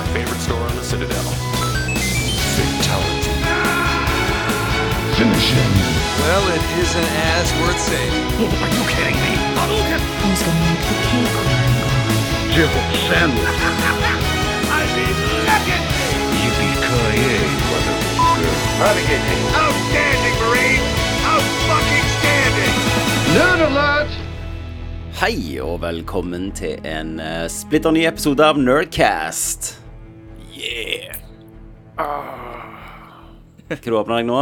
my favorite store on the Citadel. Fatality. Finish him. Well, it isn't as worth saving. Are you kidding me? Hadouken! Who's gonna make the cake run? Jibble sandwich. I mean, legendary! Yippee-ki-yay, motherfucker. Navigating. Outstanding, Marine! Out-fucking-standing! Nerd alert! Hei og velkommen til en uh, splitter ny episode av Nerdcast. Yeah! Hva du åpner deg nå?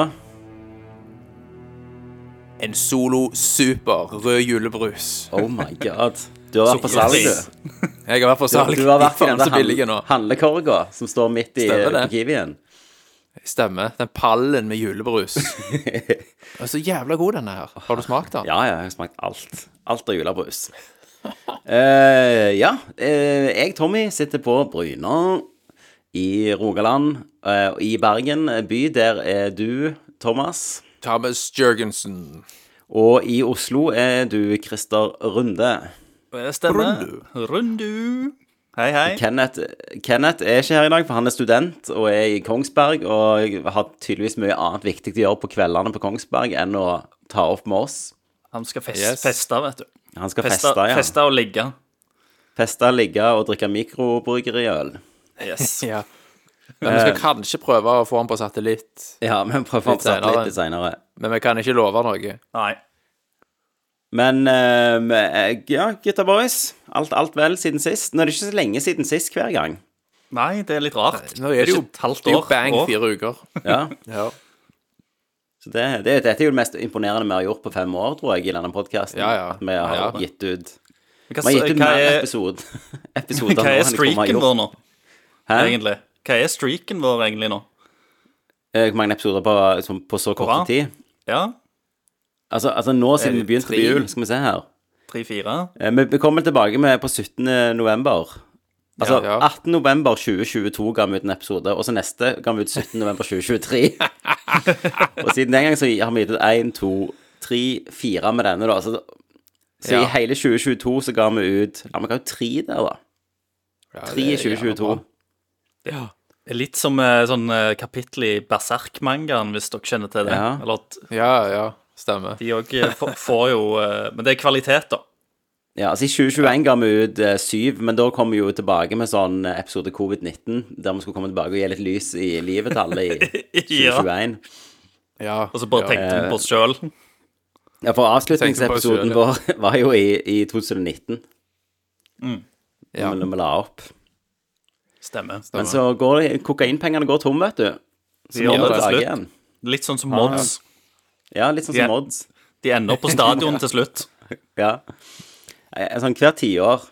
En Solo Super rød julebrus. Oh my god. Du har vært på salg, du. Jeg har vært på salg. du har vært på den handlekorga som står midt i. Kiwien. Stemmer. Den pallen med julebrus. Den er så jævla god, denne her. Har du smakt den? Ja, ja, jeg har smakt alt. Alt av julebrus. uh, ja, Uh, jeg, Tommy, sitter på Bryna i Rogaland. eh, og I Bergen by, der er du, Thomas. Thomas Jørgensen. Og i Oslo er du Christer Runde. Det stemmer. Rundu. Hei, hei. Kenneth, Kenneth er ikke her i dag, for han er student og er i Kongsberg. Og har tydeligvis mye annet viktig å gjøre på kveldene på Kongsberg enn å ta opp med oss. Han skal fest, Yes. feste, vet du. Han skal Feste, feste, ja. feste og ligge. Feste, ligge og drikke mikrobryggeriøl. Yes. Ja. Men vi skal kanskje prøve å få den på satellitt. Ja, vi prøver å Litt fortsette senere. litt seinere. Men vi kan ikke love noe. Nei. Men uh, ja, gutta boys. Alt, alt vel siden sist. Nå er det ikke så lenge siden sist hver gang. Nei, det er litt rart. Nå er det jo, et halvt det er jo bang år. fire uker. Ja, Ja. så det, det, Dette er jo det mest imponerende vi har gjort på fem år, tror jeg, i denne podkasten. Ja, ja. At vi har Ja. gitt ut Vi har gitt ut hva, mer er, episode, episoder hva er streaken vår nå, Hæ? egentlig? Hva er streaken vår egentlig nå? Eh, Hvor mange episoder på, som, på så kort Bra. tid? Ja? Altså, altså nå siden vi begynte på tre? jul, skal vi se her. Tre-fire? Eh, Vi, vi kommer tilbake med på 17. november. Altså, Ja. 18. november 2022 ga vi ut en episode, og så neste ga vi ut 17. november 2023. og siden den gang så har vi gitt ut 1, 2, 3, 4 med denne, da. Så, så Ja. i hele 2022 så ga vi ut Ja, vi ga ut tre der, da. Tre i er jævla 2022. er Litt som eh, sånn eh, kapittel i Berserk-mangaen, hvis dere kjenner til det. Ja. Eller at Ja, ja. Stemmer. de òg får jo eh, Men det er kvalitet, da. Ja, altså I 2021 ga vi ut eh, syv, men da kom vi jo tilbake med sånn eh, episode covid-19, der vi skulle komme tilbake og gi litt lys i livet til alle i 2021. Ja. Og så bare ja. tenkte vi på oss sjøl. Ja, for avslutningsepisoden vår var jo i, i 2019, ja. når vi la opp. Stemmer. stemmer. Men så går kokainpengene går tom, vet du. Så De gjør det til slutt. igjen. Litt sånn som Mods. Ja, litt sånn som de, Mods. De ender opp på stadion til slutt. Ja. Eh, Sånn hvert tiår.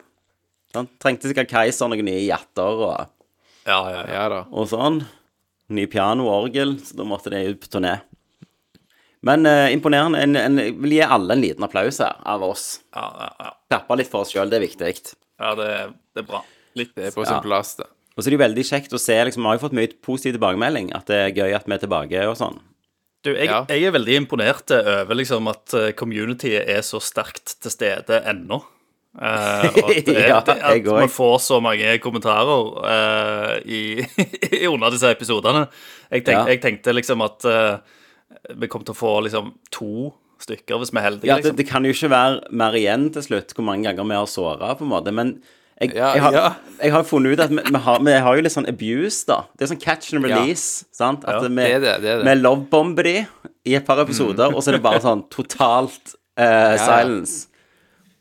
Sånn, trengte sikkert Keiser noen nye jatter og, Ja, ja, ja. ja da. og sånn. Ny piano og orgel, så da måtte de ut på turné. Men uh, imponerende. En, en, jeg vil gi alle en liten applaus her, av oss. ja, ja, ja. Klappe litt for oss sjøl, det er viktig. ja det, det er bra. Litt Det er på sin plass, det. Og så er det jo veldig kjekt å se liksom, Vi har jo fått mye positiv tilbakemelding. At det er gøy at vi er tilbake og sånn. Du, jeg, Ja. jeg er veldig imponert over liksom at eh, communityet er så sterkt til stede ennå. Uh, og at, det, Ja, det, jeg at man får så mange kommentarer uh, i, i under disse episodene. Jeg, tenk, Ja. jeg tenkte liksom at uh, vi kom til å få liksom to stykker, hvis vi er heldige. Ja, det, liksom. det kan jo ikke være mer igjen til slutt, hvor mange ganger vi har såra, på en måte. Men jeg, Ja, jeg, har, ja. jeg har funnet ut at vi, vi, har, vi har jo litt sånn abuse, da. Det er sånn catch and release. sant? At Ja, vi, det er det, det er det. vi lovebomber de i et par episoder, og så er det bare sånn totalt eh, silence.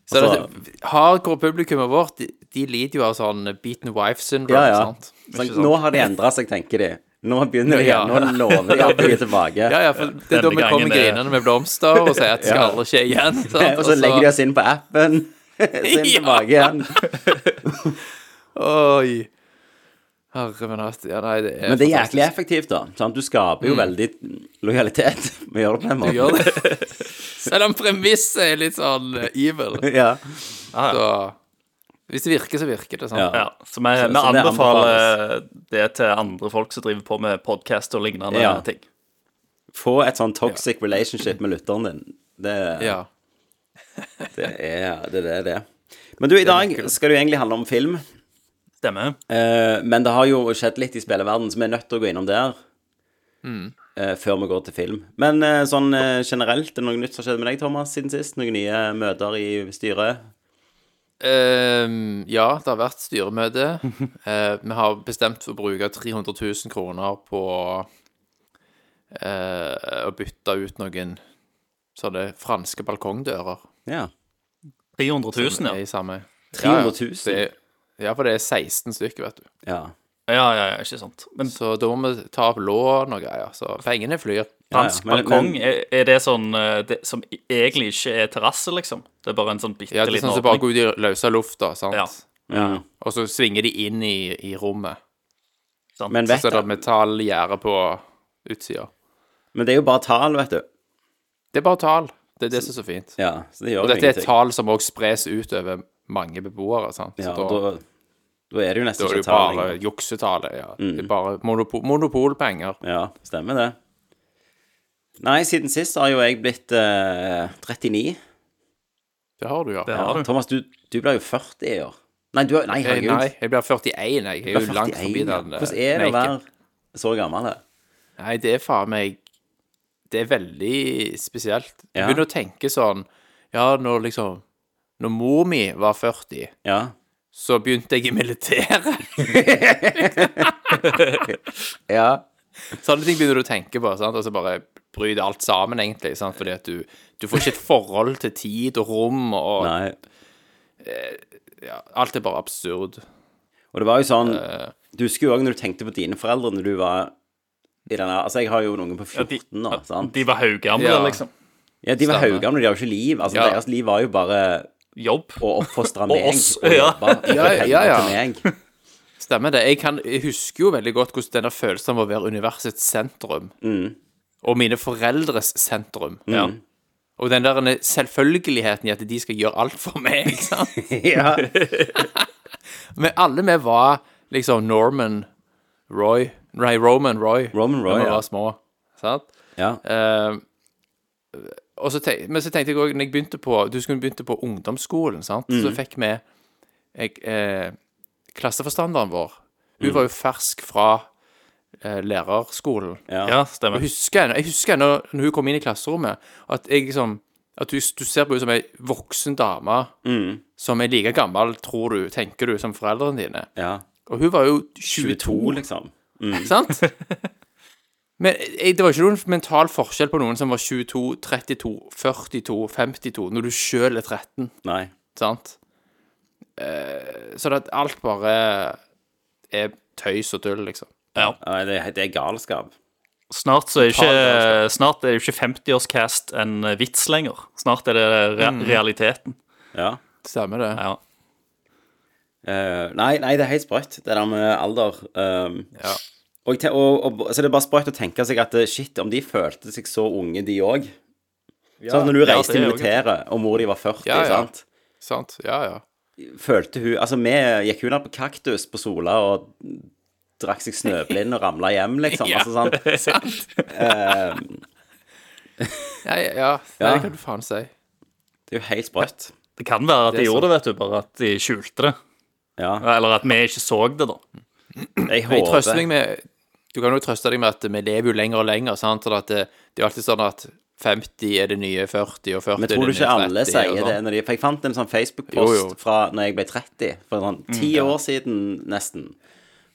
Så Altså- det, hardcore publikummet vårt, de, de lider jo av sånn beaten wife syndrome, Ja, ja. sant? Sånn, Ikke nå har de endra seg, tenker de. Nå begynner de Ja. igjen. Nå lover de at de er tilbake. Ja, ja, for det er da vi kommer er- grinende med blomster og sier at det skal Ja. aldri skje igjen. Sant? Og så legger de oss inn på appen. Er Ja. tilbake igjen. Oi. Herre min hatt. Ja, nei, det er Men det er jæklig fantastisk. effektivt, da. Sant? Du skaper jo veldig lojalitet med å gjøre det på den Du måten. gjør det. Selv om premisset er litt sånn eh, evil. Ja. Så hvis det virker, så virker det. sånn Ja. Ja, så vi, Så- vi så det anbefaler det til andre folk som driver på med podkast og lignende Ja. ting. Få et sånn toxic relationship med lytteren din. Det, Ja. Det, er, det er det det. Men du, i dag skal det jo egentlig handle om film. Stemmer. Eh, men det har jo skjedd litt i spilleverden, så vi er nødt til å gå innom der. Mm. eh, før vi går til film. Men eh, sånn eh, generelt, er det noe nytt som har skjedd med deg, Thomas, siden sist? Noen nye møter i styret? Ehm, ja, det har vært styremøte. Eh, vi har bestemt for å bruke 300 000 kroner på eh, å bytte ut noen sånne franske balkongdører. Ja. 300 000, ja. i samme. 300 000? Ja, ja. Det, ja, for det er 16 stykker, vet du. ja. Ja, ja, ja, ikke sant. Men Så da må vi ta opp lån og greier. Så pengene flyr. fransk Ja, ja, balkong, men- er, er det sånn eh, det, som egentlig ikke er terrasse, liksom? Det er bare en sånn bitte Ja, det er sånn som bare går ut i løse lufta, sant? Ja. Mm. Og så svinger de inn i, i rommet. sant? Men, Så vet, er det metallgjerde på utsida. men det er jo bare tall, vet du. Det er bare tall. Det er det som er så fint. Ja, så det gjør Og dette er et tall som også spres ut over mange beboere, sant? Så Ja, da, da, da er det jo da nesten er det ikke jo tall bare lenger. juksetallet. Ja. Det er bare monopo monopolpenger. Ja, stemmer det. Nei, siden sist har jo jeg blitt eh, 39. Det har du, ja. Det har du. Thomas, du, du blir jo 40 i år. Nei, du, nei Eh, herregud. Nei, jeg blir 41, jeg. Jeg er jo langt forbi den. eh, Hvordan er det å være så gammel? Nei, det er faen meg Det er veldig spesielt. Du Ja. begynner å tenke sånn Ja, når liksom Når mor mi var 40, Ja. så begynte jeg i militæret. Ja. Sånne ting begynner du å tenke på, sant? og så bare bryter alt sammen, egentlig. Sant? Fordi at du, du får ikke et forhold til tid og rom, og Nei. ja, alt er bare absurd. Og det var jo sånn Eh. Du husker jo òg når du tenkte på dine foreldre når du var i denne Altså, jeg har jo noen på 14 nå, sant? de var haugamle, Ja. liksom. Ja, de var haugamle, de har jo ikke liv. Altså, Ja. deres liv var jo bare Jobb. å oppfostre Og oss, og ja. jobbe Ja, ja, ja. meg. Stemmer det. Jeg, kan, jeg husker jo veldig godt hvordan denne følelsen av å være universets sentrum, Mm. og mine foreldres sentrum. Ja. Og den der selvfølgeligheten i at de skal gjøre alt for meg, ikke sant? Ja. Men alle vi var liksom Norman Roy Nei, Roman Roy. Roman Roy, da vi ja. var små. Sant? ja. Eh, og så tenk, men så tenkte jeg òg, når jeg begynte på Du skulle begynte på ungdomsskolen, sant? Mm. Så fikk vi jeg, eh, Klasseforstanderen vår. Mm. Hun var jo fersk fra eh, lærerskolen. ja. Ja, stemmer. husker jeg, jeg husker når, når hun kom inn i klasserommet, at jeg liksom At du, du ser på henne som ei voksen dame Mm. som er like gammel, tror du, tenker du, som foreldrene dine. ja. Og hun var jo 22, 22, liksom. Sant? Men det var ikke noen mental forskjell på noen som var 22, 32, 42, 52, når du sjøl er 13, Nei. sant? Eh, så at alt bare er tøys og tull, liksom. Ja. Det, det er galskap. Snart så er ikke, snart er jo ikke 50-årscast en vits lenger. Snart er det re Mm. realiteten. Ja. Stemmer det? Ja. Eh, nei, nei, det er helt sprøtt, det der med alder. Um, Ja. og, og, og, så det er bare sprøtt å tenke seg at eh, shit, om de følte seg så unge, de òg. sånn, når du reiste ja, er militæret, og mor di var 40, Ja, ja. sant? Sant? Ja, ja. Følte hun Altså, vi gikk hun ned på kaktus på Sola og drakk seg snøblind og ramla hjem, liksom. Ja. Altså, sant? Sant? Eh, Ja, ja, ja. Det kan du faen si. det er jo helt sprøtt. Det kan være at de er gjorde det, vet du, bare at de skjulte det. Ja. Eller at vi ikke så det, da. Jeg Jeg trøster håper meg med Du kan jo trøste deg med at vi lever jo lenger og lenger, sant? Og at det, det er jo alltid sånn at 50 er det nye 40, og 40 Men er det tror du ikke alle sier sånn. det? Når de, for jeg fant en sånn Facebook-post fra når jeg ble 30, for sånn ti år siden nesten.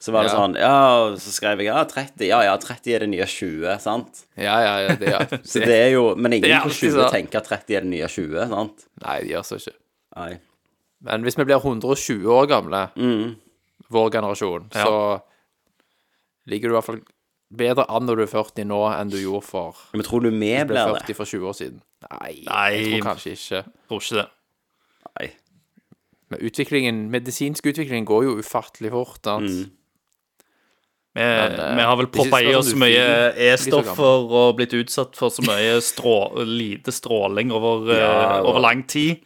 Så var det Ja. sånn Ja, så skrev jeg ja, 30. Ja, ja, 30 er det nye 20, sant? Ja, ja, ja. Det, ja. Så det er jo Men ingen på 20 sånn. tenker at 30 er det nye 20, sant? Nei, det gjør så ikke. Nei. Men hvis vi blir 120 år gamle, Mm. vår generasjon, Ja. så ligger du i hvert fall bedre an når du er 40 nå enn du gjorde for Men tror du vi ble det? 40 for 20 år siden. Nei, Nei. jeg tror kanskje ikke. Tror ikke det. Nei. Men utviklingen, medisinsk utvikling går jo ufattelig fort. Sant? Mm. Vi, eh, vi har vel det poppa i oss du mye blir- blir så E-stoffer og blitt utsatt for så mye strå, lite stråling over, eh, over lang tid.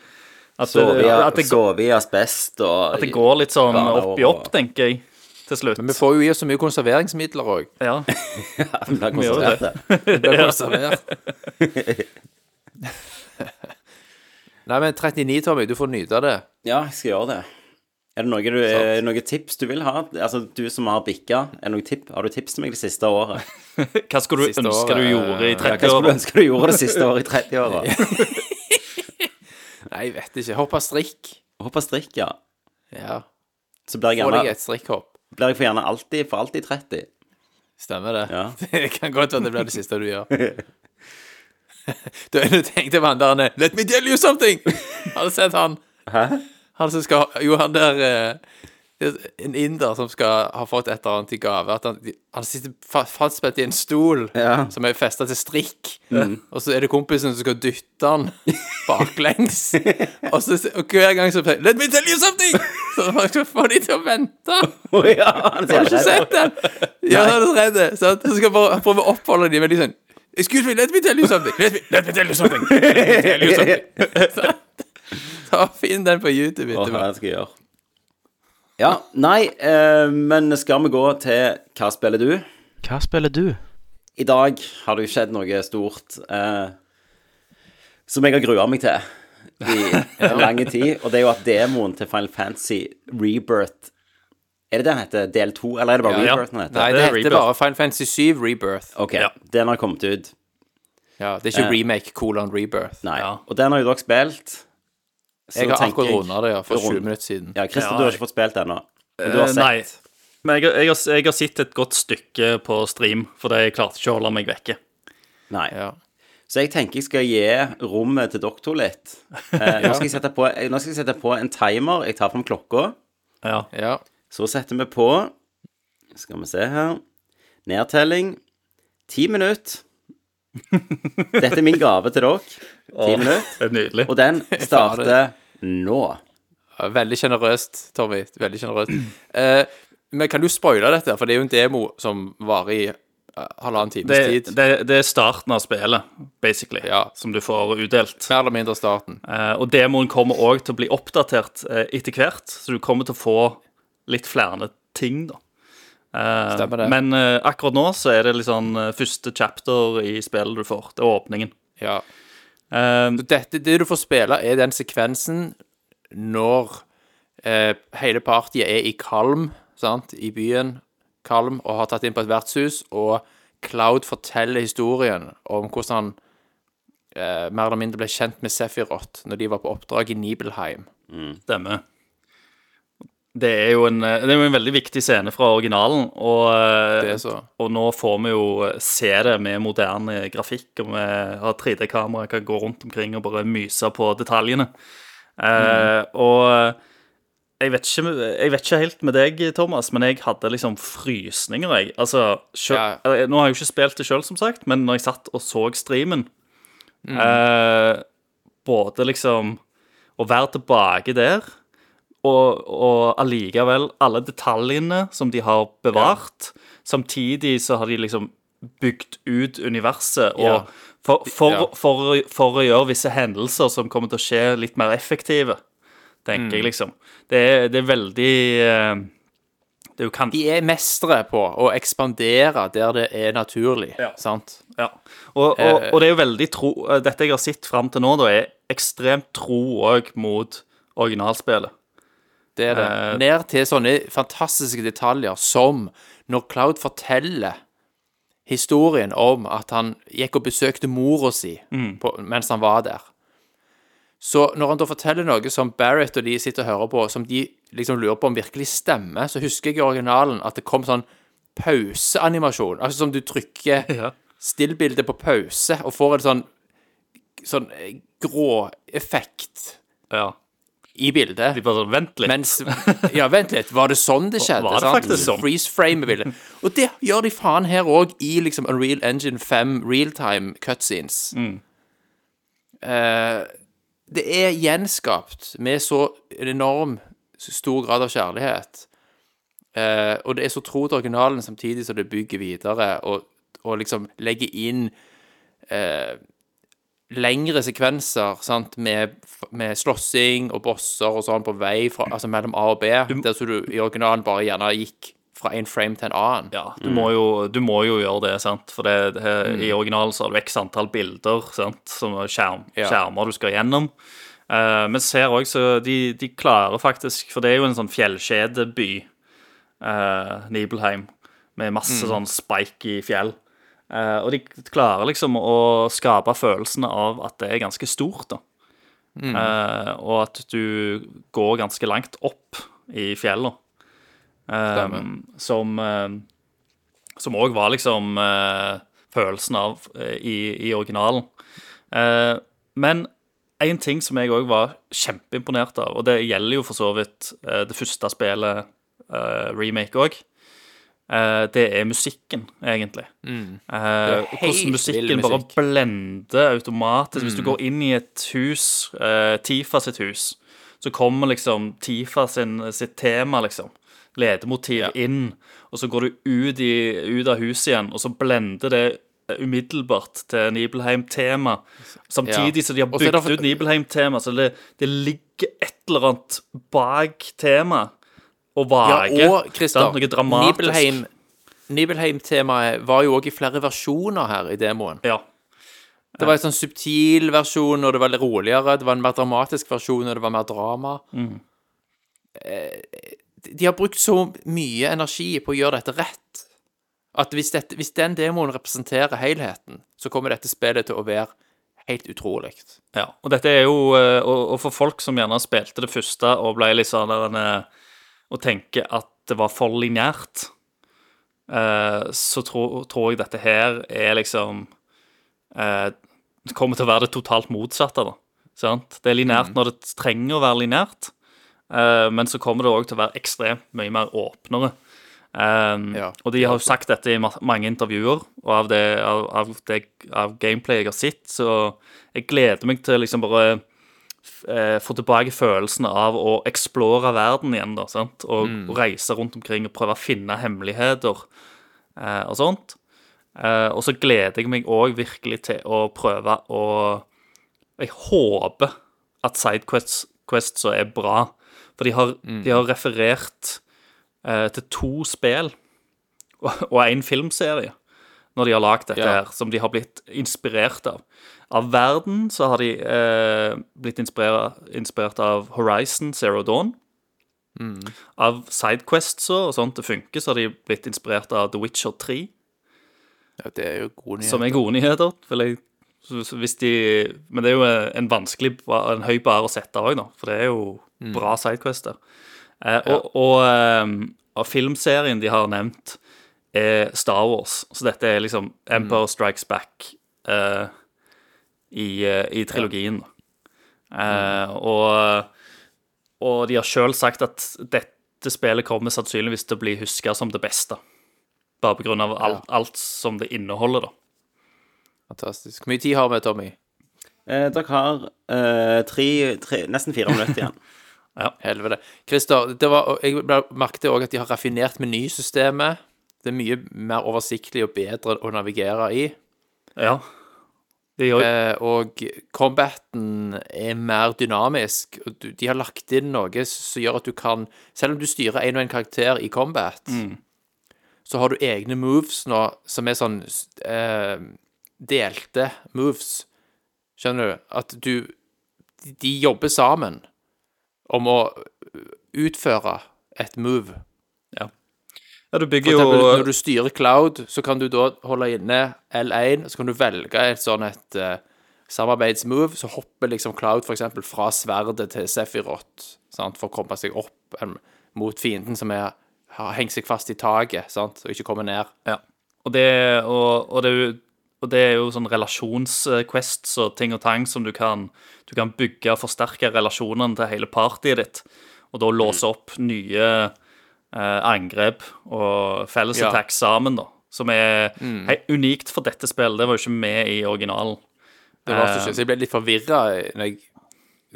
At Sove det, i, at, det, går- sove i asbest og at det går litt sånn opp i opp, tenker jeg, til slutt. Men vi får jo i oss så mye konserveringsmidler òg. Ja. Vi blir Vi det. Vi blir konservert. Nei, men 39, Tommy, du får nyte av det. Ja, jeg skal gjøre det. Er det noe, du, er det noe tips du vil ha? Altså, du som har bikka, har du tips til meg det siste året? Hva skulle du Siste ønske året, du gjorde i Ja, hva skulle du ønske du gjorde det siste året i 30-åra? Nei, jeg vet ikke. Hoppe strikk. Hoppe strikk, ja. Ja. Så blir jeg Få deg gjerne, et strikkhopp. blir jeg for gjerne alltid, for alltid 30. Stemmer det? Ja. Det kan godt være det blir det siste du gjør. Du har jo tenkt på han der han er, Let me tell you something! Har du sett han? Hæ? Han som skal Jo, han der eh, En inder som skal ha fått et eller annet i gave. At han, han sitter fa- fastspent i en stol Ja. som er festa til strikk. Og så er det kompisen som skal dytte han baklengs. og, så, og hver gang så sier Let me tell you something! Så man skal få de til å vente. Å ja, han Har du ikke sett det? Ja, han er redd. Sant? Så skal jeg bare prøve å oppholde de sånn Excuse me, let me tell you something. Let me, let me tell you something. Let me tell you something. Sant? Ta Finn den på YouTube Åh, etterpå. hva skal jeg gjøre? Ja, nei, eh, men skal vi gå til Hva spiller du? Hva spiller du? I dag har det jo skjedd noe stort eh, som jeg har grua meg til i lang tid, og det er jo at demoen til Final Fantasy Rebirth Er det den heter? Del 2, eller er det bare Ja. Rebirth den heter? Nei, det det er heter Rebirth. bare Final Fantasy 7 Rebirth. Ok, Ja. den har kommet ut. Ja, Det er ikke remake colon rebirth. Nei. Ja. Og den har jo dere spilt. Så Jeg har akkurat runda det ja, for Rund- 20 minutter siden. Ja, Christer, Ja, du har ikke fått spilt ennå. Men du har Eh, sett. Nei. Men jeg, har- jeg, har, jeg har sett et godt stykke på stream, fordi jeg klarte ikke å holde meg vekke. Nei. Ja. Så jeg tenker jeg skal gi rommet til dere to litt. Eh, nå, skal jeg sette på, nå skal jeg sette på en timer. Jeg tar fram klokka. Ja. ja. Så setter vi på Skal vi se her Nedtelling. Ti minutter. Dette er min gave til dere. Ti minutter. Er nydelig. Og den starter nå. Veldig sjenerøst, Tommy. Veldig sjenerøst. Eh, men kan du spoile dette? For det er jo en demo som varer i eh, halvannen times Det, tid. det, det er starten av spillet, basically, Ja. som du får utdelt. Mer eller mindre starten. Eh, og demoen kommer òg til å bli oppdatert eh, etter hvert, så du kommer til å få litt flere ting, da. Eh, Stemmer det. Men eh, akkurat nå så er det liksom første chapter i spillet du får. Det er åpningen. Ja. Eh, Dette, det du får spille, er den sekvensen når eh, hele partiet er i Kalm, sant, i byen Kalm, og har tatt inn på et vertshus, og Cloud forteller historien om hvordan han eh, mer eller mindre ble kjent med Sefirot når de var på oppdrag i Nibelheim. Stemmer. Det er, jo en, eh, det er jo en veldig viktig scene fra originalen, og, eh, og nå får vi jo se det med moderne grafikk, og vi har 3D-kamera, kan gå rundt omkring og bare myse på detaljene. Eh, og jeg vet, ikke, jeg vet ikke helt med deg, Thomas, men jeg hadde liksom frysninger, jeg. Altså, selv, Ja. Nå har jeg jo ikke spilt det sjøl, som sagt, men når jeg satt og så streamen eh, Både liksom Å være tilbake der, og, og allikevel alle detaljene som de har bevart. Samtidig så har de liksom bygd ut universet, og Ja. for, for, for, for, å gjøre visse hendelser som kommer til å skje litt mer effektive, tenker jeg liksom. Det er, det er veldig uh, Det er. De er mestere på å ekspandere der det er naturlig, Ja. sant? Ja. Og, og, og det er jo veldig tro eh, Dette jeg har sett fram til nå, da, er ekstremt tro òg mot originalspillet. Det er det. Eh, Ned til sånne fantastiske detaljer som når Cloud forteller historien om at han gikk og besøkte mora si på, mens han var der. Så når han da forteller noe som Barrett og de sitter og hører på, som de liksom lurer på om virkelig stemmer, så husker jeg i originalen at det kom sånn pauseanimasjon. Altså som du trykker Ja. stillbildet på pause og får en sånn sånn eh, grå effekt Ja. I bildet. De bare sånn, Vent litt. Mens, ja, vent litt, var det sånn det skjedde? Var det sant? faktisk sånn? Freeze frame bildet. Og det gjør de faen her òg, i liksom Unreal Engine 5 realtime cutscenes. Mm. Eh, det er gjenskapt med så enorm stor grad av kjærlighet. Eh, og det er så tro til originalen samtidig som det bygger videre, og, og liksom legger inn eh, lengre sekvenser sant, med, med slåssing og bosser og sånn på vei fra, altså mellom A og B, der så du i originalen bare gjerne gikk fra en frame til en annen. Ja, du må, jo, du må jo gjøre det, sant? For det, det, i originalen så har du x antall bilder, sant? Som er skjerm, Ja. skjermer du skal gjennom. Uh, men ser òg så de, de klarer faktisk For det er jo en sånn fjellkjedeby, uh, Nibelheim, med masse sånn spiky fjell. Eh, og de klarer liksom å skape følelsen av at det er ganske stort, da. Eh, og at du går ganske langt opp i fjellene. Eh, Stemmer. som eh, Som òg var liksom følelsen av i, i originalen. Eh, men en ting som jeg òg var kjempeimponert av, og det gjelder jo for så vidt eh, det første spillet, eh, remake òg, det er musikken, egentlig. Mm. hvordan vill musikken bare musikk. blender automatisk. Hvis du går inn i et hus, eh, Tifa sitt hus, så kommer liksom Tifa sin, sitt tema, liksom. Ledemotiv inn, og så går du ut, i, ut av huset igjen, og så blender det umiddelbart til Nibelheim-tema. Samtidig Ja. som de har bygd for- ut Nibelheim-tema, så det, det ligger et eller annet bak temaet og vage. Ja, og Christer. Noe dramatisk. Nibelheim, Nibelheim-temaet var jo òg i flere versjoner her i demoen. Ja. Det var en sånn subtil versjon, og det var litt roligere. Det var en mer dramatisk versjon, og det var mer drama. Mm. De har brukt så mye energi på å gjøre dette rett, at hvis, dette, hvis den demoen representerer helheten, så kommer dette spillet til å være helt utrolig. Ja, og dette er jo eh, Og, og for folk som gjerne spilte det første og ble litt sånn der en, eh, Og tenker at det var for lineært, eh, så tror, tror jeg dette her er liksom eh, kommer til å være det totalt motsatte, da. Sant? Det er lineært når det trenger å være lineært, eh, men så kommer det òg til å være ekstremt mye mer åpnere. Um, Ja. og de har jo sagt dette i mange intervjuer, og av, det, av, av, det, av gameplay jeg har sett, så jeg gleder meg til liksom bare eh, få tilbake følelsen av å explore verden igjen, da, sant? Og, og reise rundt omkring og prøve å finne hemmeligheter eh, og sånt. Eh, og så gleder jeg meg òg virkelig til å prøve å Jeg håper at Sidequests så er bra, for de har, de har referert eh, til to spill og én filmserie når de har lagd dette Ja. her, som de har blitt inspirert av. Av verden så har de eh, blitt inspirert, av Horizon Zero Dawn. Av Sidequests og sånt det funker, så har de blitt inspirert av The Witcher 3, Ja, det er jo gode nyheter. som er gode nyheter. Vil jeg, de, men det er jo en vanskelig, en høy bar å sette òg, for det er jo bra Sidequester. Eh, og, og, eh, og filmserien de har nevnt, er Star Wars. Så dette er liksom Empire Strikes Back uh, i, uh, i trilogien. Uh, og, og de har sjøl sagt at dette spillet kommer sannsynligvis til å bli huska som det beste. Bare av alt, alt som det inneholder, da. Fantastisk. Hvor mye tid har vi, Tommy? Eh, dere har eh, tre, tre, nesten fire minutter igjen. Helvete. Christer, det var, jeg merket òg at de har raffinert menysystemet. Det er mye mer oversiktlig og bedre å navigere i. Ja. Det gjør, Eh, og combaten er mer dynamisk. De har lagt inn noe som gjør at du kan Selv om du styrer en og en karakter i combat, så har du egne moves nå som er sånn eh, delte moves. Skjønner du? At du De jobber sammen om å utføre et move. Ja, du For eksempel, jo når du styrer Cloud, så kan du da holde inne L1, så kan du velge et sånn et uh, samarbeidsmove, så hopper liksom Cloud eksempel fra sverdet til Sephiroth, sant, for å komme seg opp um, mot fienden som er, har hengt seg fast i taket, sant, og ikke kommer ned. Ja. Og det, og, og det, er jo- og det er jo sånn relasjonsquests og ting og tang som du kan, du kan bygge og forsterke relasjonene til hele partyet ditt, og da låse opp nye angrep og Felles attack sammen, da. Som er hei, unikt for dette spillet. Det var jo ikke med i originalen. Det var så, Eh, ikke, så jeg ble litt forvirra når,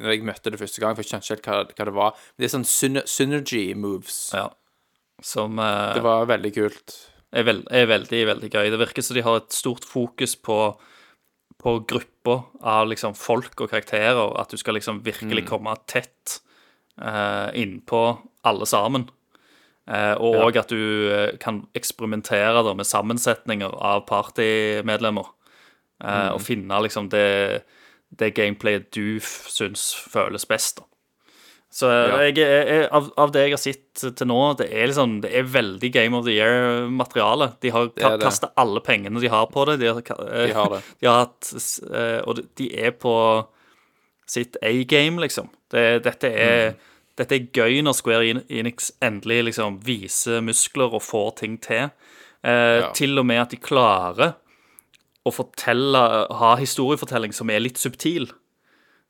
når jeg møtte det første gang, for jeg skjønte ikke helt hva, hva det var. Men det er sånn syner synergy moves. Ja. Som eh, Det var veldig kult. er, veld, er veldig, veldig gøy. Det virker som de har et stort fokus på, på grupper av liksom folk og karakterer. At du skal liksom virkelig komme tett uh, innpå alle sammen. Eh, og òg at du eh, kan eksperimentere da, med sammensetninger av partymedlemmer. Mm. Og finne liksom det, det gameplayet du syns føles best. da. Så Ja. jeg, jeg, av, av det jeg har sett til nå, det er liksom, det er veldig Game of the Year-materiale. De har kasta alle pengene de har på det. De har, eh, De har det. De har hatt, eh, og de- er på sitt A-game, liksom. Det, dette, er, dette er gøy når Square Enix endelig liksom viser muskler og får ting til. Eh, Ja. Til og med at de klarer å fortelle, ha historiefortelling som er litt subtil.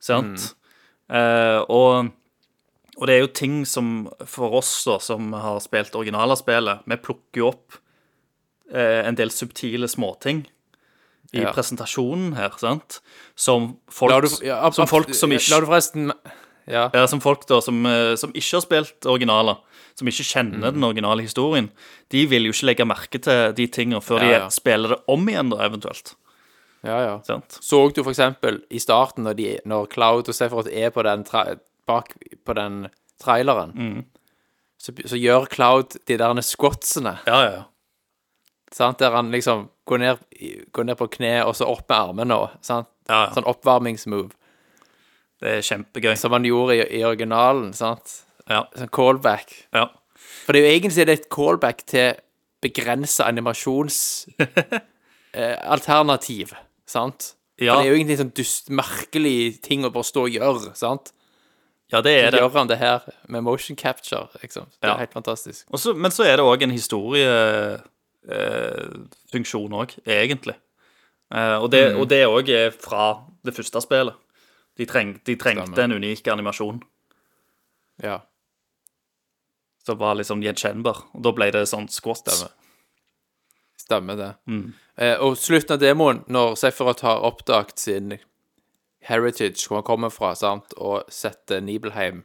Sant? Eh, og, og det er jo ting som for oss da, som har spilt originaler spillet, vi plukker jo opp eh, en del subtile småting i Ja. presentasjonen her, sant? Som folk, du, ja, som, folk som ikke La du forresten Ja. ja, som folk da, som, eh, som ikke har spilt originaler, som ikke kjenner Mm. den originale historien, de vil jo ikke legge merke til de tingene før Ja, de spiller det om igjen, da, eventuelt. ja, ja. Sent? Så du for eksempel i starten, når, de, når Cloud og Sephiroth er på den, bak på den traileren, Mm. så, så gjør Cloud de der squatsene, Ja, ja, ja. sant? der han liksom går ned, går ned på kne og så opp med armene og sant? Ja, ja. Sånn oppvarmingsmove, Det er kjempegøy. som han gjorde i, i originalen, sant? Ja, Sånn callback. ja. For det er jo egentlig det er et callback til begrensa animasjonsalternativ, eh, sant? Ja. For det er jo egentlig en sånn dust, merkelig ting å bare stå og gjøre, sant? ja, det er det. gjør han det her med motion capture, liksom. Det Ja. er helt fantastisk. Og så- men så er det òg en historiefunksjon òg, egentlig. Eh, og det Mm. og er fra det første spillet. De, treng, de trengte Stemmer. en unik animasjon Ja, som var liksom gjenkjennbar. Og da ble det sånn squats. stemmer. Stemmer det. Mm. Eh, og slutten av demoen, når Sefirot har oppdaget sin heritage, hvor han kommer fra, sant, og setter Nibelheim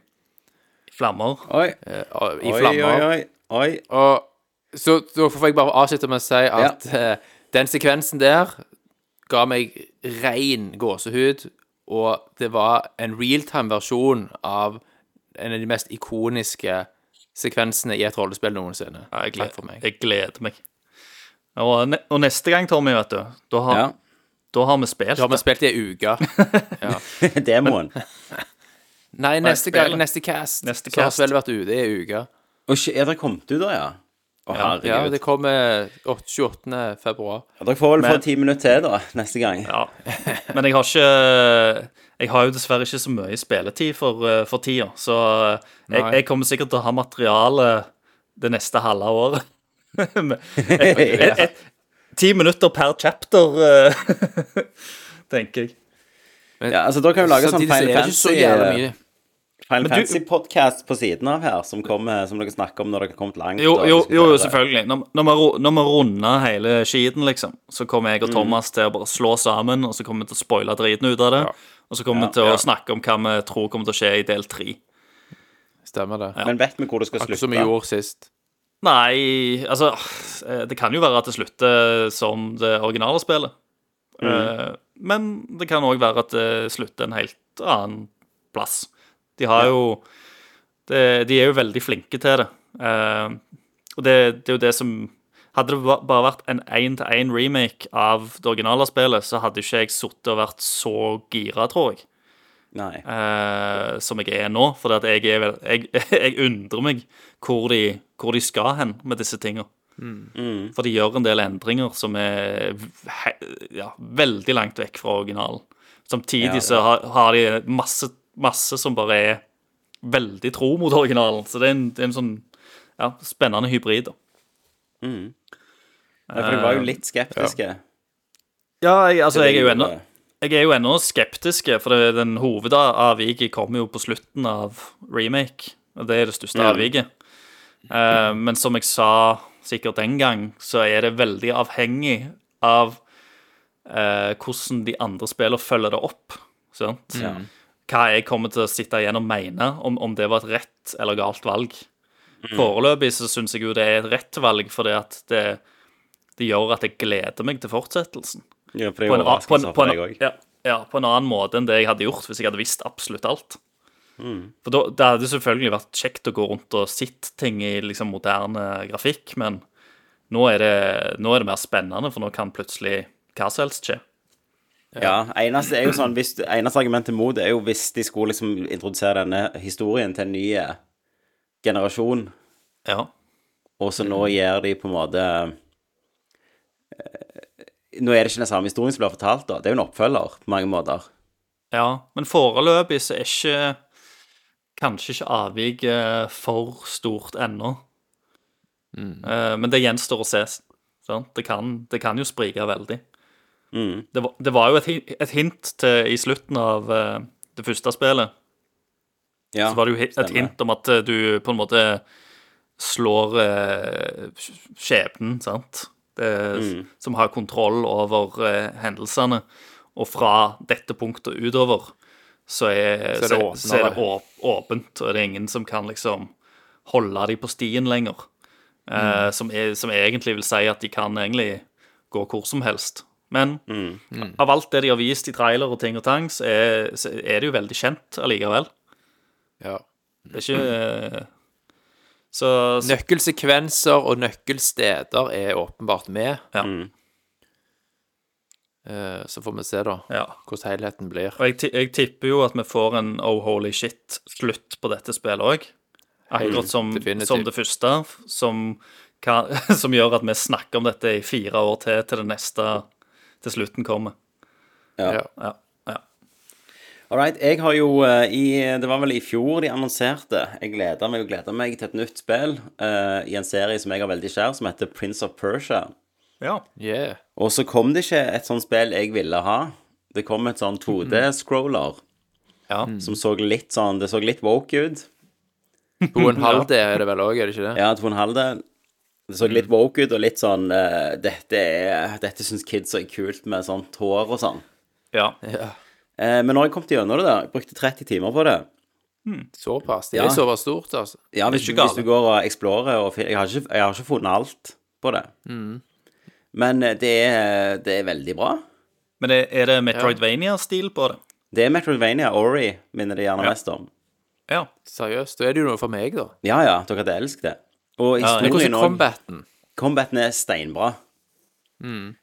Flammer. Oi, eh, og- i oi, flammer oi, oi. oi. Og så da får jeg bare avslutte med å si at eh, den sekvensen der ga meg rein gåsehud, og det var en realtime-versjon av en av de mest ikoniske sekvensene i et rollespill noensinne. Ja, jeg, gleder, meg. jeg gleder meg. Og, ne og neste gang, Tommy, vet du, da har, Ja. da har vi spilt Da har vi spilt i ei uke. Demoen. Nei, neste gang, neste cast, Neste så har vi spillet vært ute i ei uke. Og er det kommet ut da, ja? Å, Ja, herregud. Ja, det kommer 8 28. februar. Ja, Dere får vel få Men- ti minutter til, da, neste gang. Ja. Men jeg har ikke Jeg har jo dessverre ikke så mye spilletid for, eh, for tida, så jeg, Nei. jeg kommer sikkert til å ha materiale det neste halve året. Men et, et, et, ti minutter per chapter, eh, tenker jeg. Ja, altså, Da kan vi lage sånn Samtidig så er Final det ikke så jævlig Fantasy mye. Final Fantasy-podkast på siden av her, som, kommer, som dere snakker om når dere har kommet langt. Jo, jo, jo, jo selvfølgelig. Når, når, vi, når vi runder hele skiten, liksom, så kommer jeg og Thomas til å bare slå sammen, og så kommer vi til å spoile driten ut av det. Og så kommer vi til å snakke om hva vi tror kommer til å skje i del tre. Stemmer det. Men vet vi hvor det skal slutte? Akkurat som vi gjorde sist. Nei, altså eh, Det kan jo være at det slutter som det originale spillet. Mm. Men det kan òg være at det slutter en helt annen plass. De har jo det, De er jo veldig flinke til det. Uh, og det, det er jo det som Hadde det bare vært en én-til-én-remake av det originale spillet, så hadde ikke jeg sittet og vært så gira, tror jeg eh, som jeg er nå. For at jeg, jeg, jeg undrer meg hvor de, hvor de skal hen med disse tingene. For de gjør en del endringer som er ja, veldig langt vekk fra originalen. Samtidig Ja, så har, har de masse, masse som bare er veldig tro mot originalen. Så det er en, det er en sånn ja, spennende hybrid. da. Nei, for du var jo litt skeptiske. Ja, jeg, altså, jeg er jo ennå. Jeg er jo ennå skeptiske, for det, den hovedavviket kommer jo på slutten av remake. Og det er det største Ja. avviket. Uh, men som jeg sa sikkert den gang, så er det veldig avhengig av uh, hvordan de andre spillene følger det opp. Sant? Hva jeg kommer til å sitte igjen og mene, om, om det var et rett eller galt valg. Foreløpig så syns jeg jo det er et rett valg, fordi at det, det gjør at jeg gleder meg til fortsettelsen Ja, for det er overraskelse på, for deg òg. ja, ja, på en annen måte enn det jeg hadde gjort hvis jeg hadde visst absolutt alt. For da, Det hadde selvfølgelig vært kjekt å gå rundt og sitte ting i liksom moderne grafikk, men nå er, det, nå er det mer spennende, for nå kan plutselig hva som helst skje. Ja, eneste er jo sånn hvis, Eneste argumentet mot er jo hvis de skulle liksom introdusere denne historien til en ny eh, generasjon, Ja. og så nå gir de på en måte eh, Nå er det ikke den samme historien som blir fortalt, da. Det er jo en oppfølger på mange måter. ja. Men foreløpig så er ikke Kanskje ikke avviket for stort ennå. Eh, men det gjenstår å se. Sant? Det, kan, det kan jo sprike veldig. Det, var, det var jo et, et hint til i slutten av uh, det første spillet. Ja, Så var det jo et stemmer. hint om at eh, du på en måte slår uh, skjebnen, sant? Det, Mm. Som har kontroll over uh, hendelsene. Og fra dette punktet utover så er, Så er det åpnet, så er det åp- åpent, og det er ingen som kan liksom holde dem på stien lenger. Mm. Eh, som, er, som egentlig vil si at de kan egentlig gå hvor som helst. Men Mm. av alt det de har vist i trailer og ting og tang, så er, så er det jo veldig kjent allikevel. Ja. Det er ikke eh, Så, så Nøkkelsekvenser og nøkkelsteder er åpenbart med. Ja. Mm. Eh, Så får vi se, da, ja. hvordan helheten blir. Og jeg, jeg tipper jo at vi får en oh holy shit-slutt på dette spillet òg. Akkurat som, definitivt. som det første, som, kan, som gjør at vi snakker om dette i fire år til, til det neste til slutten kommer. Ja. Ja. Ja. All right, jeg har jo eh, i Det var vel i fjor de annonserte. Jeg gleder meg og gleder meg til et nytt spill eh, i en serie som jeg har veldig kjær, som heter Prince of Persia. ja. Yeah. Og så kom det ikke et sånt spill jeg ville ha. Det kom et sånn 2D-scroller ja. som så litt sånn Det så litt woke ut. To og en halv D er det vel òg, er det ikke det? Ja, to og en halv del. Det så litt woke ut, og litt sånn uh, Dette er Dette syns kids er kult med sånt hår og sånn. ja. Ja. Uh, men når jeg kom til gjennom det, da Jeg brukte 30 timer på det. Såpass. Det Ja. er såpass stort, altså. Ja, hvis, du- hvis du går og explorer og jeg, har ikke, jeg har ikke funnet alt på det. Men eh, det er, det er veldig bra. Men er, er det Metroidvania-stil på det? Det er Metroidvania. Ori minner det gjerne Ja. mest om. Ja. Seriøst. Da er det jo noe for meg, da. Ja, ja, dere hadde elsket det. Og Ja, historien hvordan òg. combaten? Combaten er steinbra.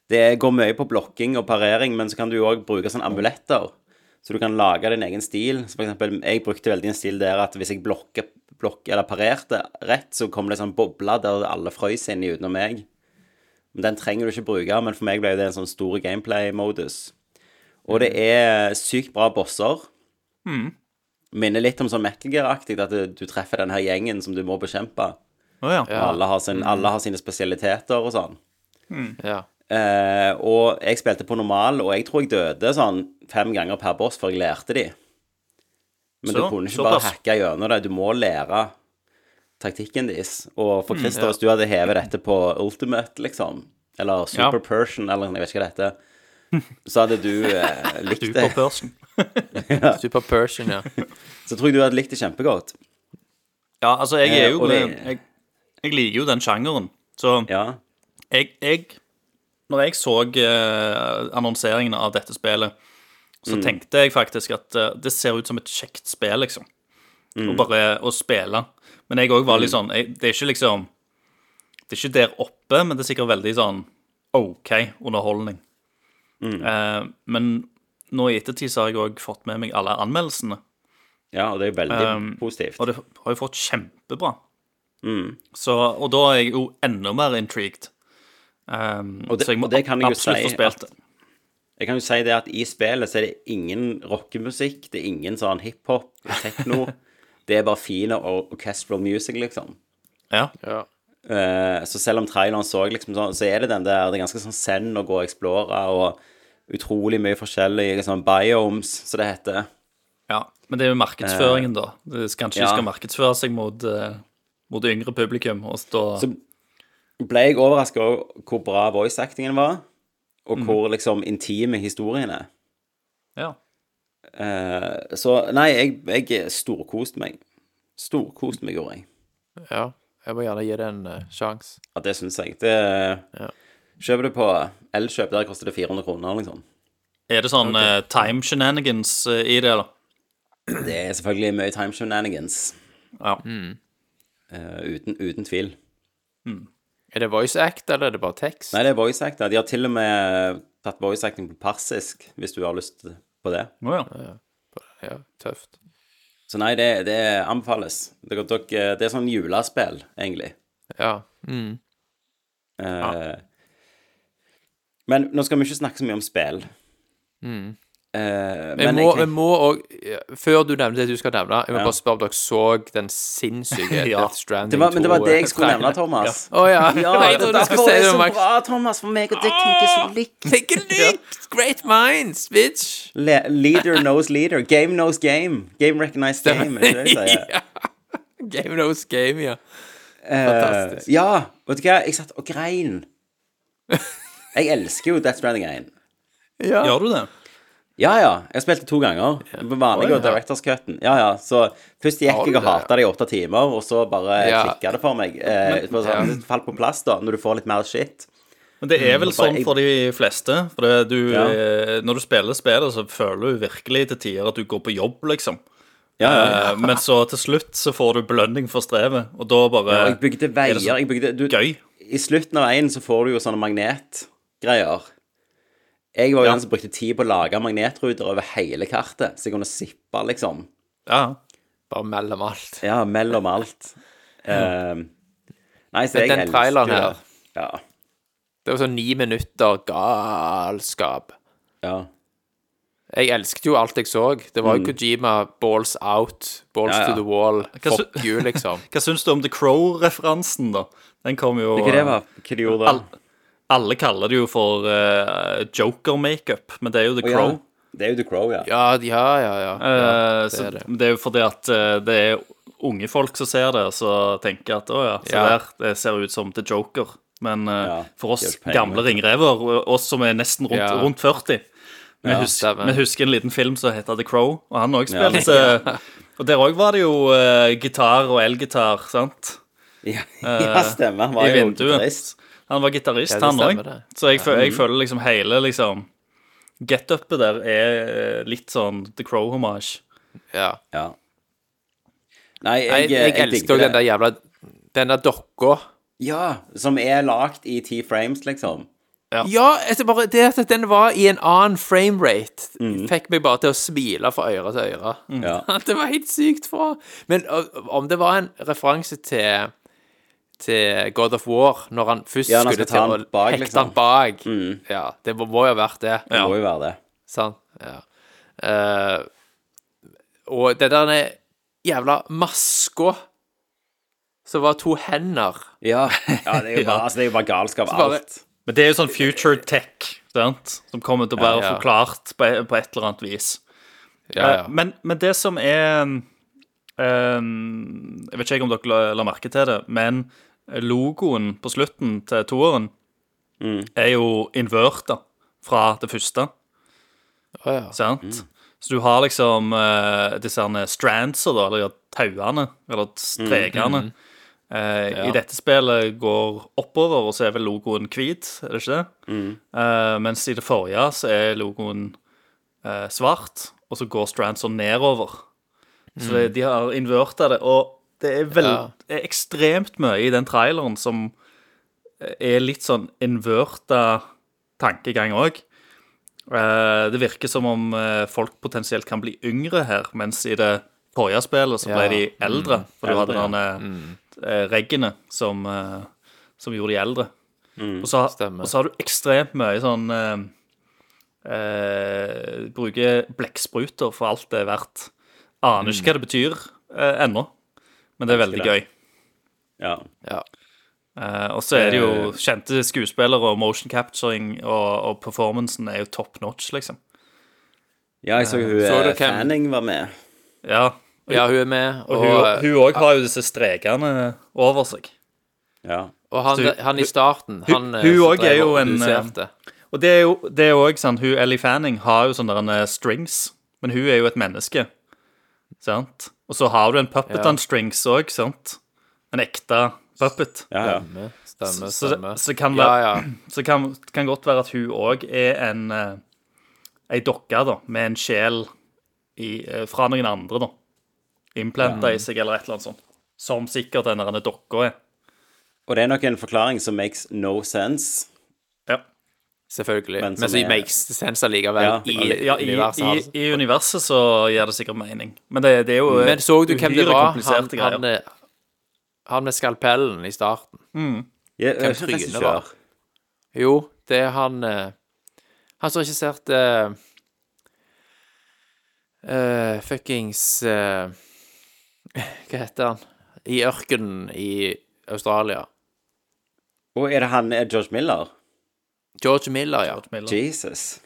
Det går mye på blokking og parering, men så kan du òg bruke sånne amuletter. Så du kan lage din egen stil. Så for eksempel, jeg brukte veldig en stil der at hvis jeg blokker, blokker eller parerte rett, så kom det sånn boble der alle frøys inni utenom meg. Men Den trenger du ikke bruke, men for meg ble det en sånn stor gameplay-modus. Og det er sykt bra bosser. Minner litt om sånn Metal Gear-aktig, at du, du treffer den her gjengen som du må bekjempe. Å ja. Alle har, sin, alle har sine spesialiteter og sånn. Ja. Eh, og jeg spilte på normal, og jeg tror jeg døde sånn fem ganger per boss før jeg lærte de. Men du kunne ikke bare pass. hacke gjennom det, du må lære taktikken deres. Og for Christer, hvis du hadde hevet dette på Ultimate, liksom, eller Super Persian, eller jeg vet ikke hva det heter, så hadde du eh, likt det. Super Persian. Super Persian, ja. Så tror jeg du hadde likt det kjempegodt. Ja, altså, jeg er Eh, jo det- jeg, liker jo den sjangeren. Så Ja. jeg, jeg Når jeg så eh, annonseringen av dette spillet, så tenkte jeg faktisk at eh, det ser ut som et kjekt spill, liksom. Og bare å spille. Men jeg òg var litt sånn jeg, Det er ikke liksom Det er ikke der oppe, men det er sikkert veldig sånn OK underholdning. Eh, men nå i ettertid så har jeg òg fått med meg alle anmeldelsene. ja, og det er jo veldig Um, positivt. Og det har jo fått kjempebra. Så, og da er jeg jo enda mer intrigued. Um, Og det- så jeg må og det kan jeg jo absolutt si få spilt det. Jeg kan jo si det at i spillet så er det ingen rockemusikk, det er ingen sånn hiphop, tekno. det er bare fin orchestral music, liksom. Ja. ja. Uh, så selv om traileren så liksom sånn, så er det den der Det er ganske sånn send å gå og explore, og utrolig mye forskjellige liksom, biomes, som det heter. ja. Men det er jo markedsføringen, da. Det skal kanskje ja. skal markedsføre seg mot, eh, mot yngre publikum. Og stå... Så ble jeg overraska over hvor bra voice-actingen var, og hvor liksom intime historien er. ja. Eh, så nei, jeg, jeg storkoste meg. Storkoste meg, gjorde jeg. ja. Jeg må gjerne gi det en uh, sjanse. Ja, det syns jeg. Det Kjøper du på Elkjøp, der koster det 400 kroner, liksom. Er det sånn eh, time shenanigans uh, i det, da? Det er selvfølgelig mye time shenanigans. Ja. Eh, uten, uten tvil. Er det voice act, eller er det bare tekst? Nei, det er voice act. De har til og med tatt voice acting på persisk, hvis du har lyst på det. Oh, ja. Ja, tøft. Så nei, det, det anbefales. Dere, dere, det er sånn julespill, egentlig. Ja. Mm. Eh, Men nå skal vi ikke snakke så mye om spill. Mm. Eh, men må, jeg må òg, Før du nevner det du skal nevne, jeg må Ja. bare spørre om dere så den sinnssyke Ja. Death Stranding 2 men det var det jeg skulle nevne, Thomas. Å ja. Ja, Nei, jeg trodde du skulle si det, så bra, Thomas, for meg og deg tenker så likt. Tenker likt! Great minds, bitch! Le leader knows leader. Game knows game. Game recognized game, er ikke det de sier? ja. Game knows game, ja. Eh, Fantastisk. ja, vet du hva? Jeg satt og grein. Jeg elsker jo Death Stranding 1. ja. Gjør du det? Ja, ja. Jeg spilte to ganger. Vanlig og ja. Directors Cutten. Ja, ja. Så først gikk jeg og hata det i åtte timer, og så bare Ja. klikka det for meg. Eh, bare sånn, Det falt på plass, da, når du får litt mer shit. Men det er vel for sånn jeg- for de fleste. For det, du, Ja. eh, når du spiller spillet, så føler du virkelig til tider at du går på jobb, liksom. Ja, ja, ja. Eh, Men så til slutt så får du belønning for strevet, og da bare Ja, jeg bygde er veier. Jeg bygde, du, gøy. I slutten av veien så får du jo sånne magnetgreier. Jeg var jo Ja. den som brukte tid på å lage magnetruter over hele kartet, så jeg kunne sippe, liksom. Ja. Bare mellom alt. Ja, mellom alt. uh, nei, så Men jeg den traileren her- Ja. Det var sånn ni minutter galskap. ja. Jeg elsket jo alt jeg så. Det var jo Kojima balls out, balls Mm. Ja, ja. to the wall, Hva fuck you, liksom. Hva syns du om The Crow-referansen, da? Den kom jo Hva det var? Hva de gjorde da? Al- Alle kaller det jo for uh, joker-makeup, men det er jo The ja. Crow. Det er jo The Crow, ja. Ja, ja, ja. ja. Eh, det er det. det. er jo fordi at eh, det er unge folk som ser det, så tenker at å ja, se Ja. der, det ser ut som The Joker. Men eh, Ja, for oss gamle ringrever, oss som er nesten rundt, Ja. rundt 40 vi, Ja, husker, vi husker en liten film som heter The Crow, og han òg Ja. spilte Og der òg var det jo uh, gitar og elgitar, sant? Ja, ja stemmer. Han var I jo vinduet. Han var gitarist, Ja, han òg. Så jeg, føl- jeg føler liksom hele liksom Get-upet der er eh, litt sånn The Crow-hommage. ja. Ja. Nei, jeg, jeg, jeg, elsker òg den der jævla Den der dokka. Ja, som er lagd i ti frames, liksom. Ja. Ja, altså bare det at den var i en annen framerate, Mm. fikk meg bare til å smile fra øre til øre. Ja. Det var helt sykt bra. Men om det var en referanse til til God of War, når han først Ja, når han skulle ta til å bak, hekte liksom. han bak Ja, det må, må jo ha vært det. Det må jo være det. Sant? Ja. Uh, og det der er jævla maska som var to hender Ja, ja det er jo bare, altså, det er jo bare galskap, bare- alt. Men det er jo sånn future tech, sant? Som kommer til å være Ja, ja. forklart på, på et eller annet vis. Ja, ja. Eh, Men, men det som er um, Jeg vet ikke om dere la, la merke til det, men logoen på slutten til toeren er jo inverta fra det første. Oh, ja. Sant? Så du har liksom uh, disse strandser, da, eller tauene, eller strekene. Eh, I dette spillet går oppover, og så er vel logoen hvit, er det ikke det? Uh, mens i det forrige så er logoen svart, og så går strandser nedover. Så de har inverta det, og det er, vel, Ja. det er ekstremt mye i den traileren som er litt sånn inverta tankegang òg. det virker som om eh, folk potensielt kan bli yngre her, mens i det forrige spillet så ble Ja. de eldre. For du hadde noen denne eh, reggene som, eh, som gjorde de eldre. og, så, og så har du ekstremt mye sånn eh, eh, Bruker blekkspruter for alt det er verdt. Aner ikke hva det betyr eh, ennå, men det er veldig det. gøy. Ja. ja. Uh, og så er det jo kjente skuespillere, og motion capturing og, og performancen er jo top notch, liksom. ja, jeg så hun Så du eh, Fanning var med. Ja, ja, hun er med, og og, hun òg har jo disse strekene over seg. Ja. og han, hun, han i starten, hun- han eh, hun òg er jo en, eh. Og det er jo det er også sant, hun Ellie Fanning har jo sånne eh, strings, men hun er jo et menneske, sant? Og så har du en puppet Ja. on strings òg, sant? En ekte puppet. Ja, ja. Stemme, stemme, Så, det- kan være ja. Så kan, kan godt være at hun òg er en eh, ei dokke, da, med en sjel i, eh, fra noen andre, da. Implanta i seg, eller et eller annet sånt. Som sikkert denne dokka er. Og det er nok en forklaring som makes no sense. Ja. Selvfølgelig. Men Men, så er- makes sense allikevel Ja, i Ja, i, universet. i, altså. I universet så gir det sikkert mening. Men det, det er jo Men så du hvem det var? Han, greier. han, eh, han med skalpellen i starten. Jeg, Hvem jeg, trynet var? Jo, det er han eh, Han som regisserte uh, Fuckings uh, Hva heter han? I ørkenen i Australia. Og er det han George Miller? George Miller, ja. Miller. Jesus.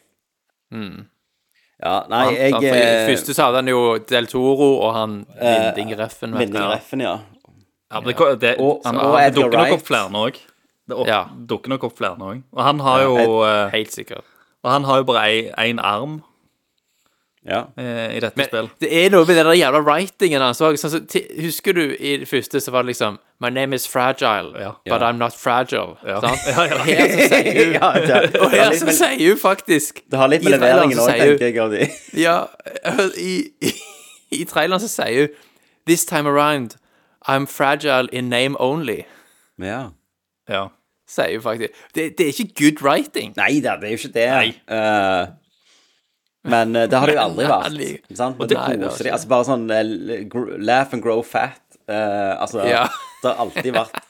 Ja, nei, Han, jeg han, for eh, første så hadde han jo Del Toro og han Vinding Reffen. Vinding Reffen, ja. Ja, det, det, Og- han, og det Edgar dukker nok Wright. opp flere nå òg. Det opp, Ja. dukker nok opp flere nå òg. Og han har jo eh, Helt sikkert. Og han har jo bare én arm ja. eh, i dette Men spillet. det er noe med den jævla writingen hans òg. Sånn, så husker du i det første så var det liksom My name is fragile, Ja. but Ja. I'm not fragile. Ja. Sant? Ja, ja. Og her så sier hun ja Og her så sier hun faktisk det har litt med leveringen òg, tenker jeg. Av de. Ja, i, i, i traileren så sier hun This time around I'm fragile in name only. Ja. Ja. Sier hun faktisk. Det, det er ikke good writing. Nei da, det er jo ikke det. Nei. Eh, men eh, det har det jo aldri vært. Sant? Og Det koser de. Altså bare sånn eh, laugh and grow fat. Uh, altså, Ja. det har alltid vært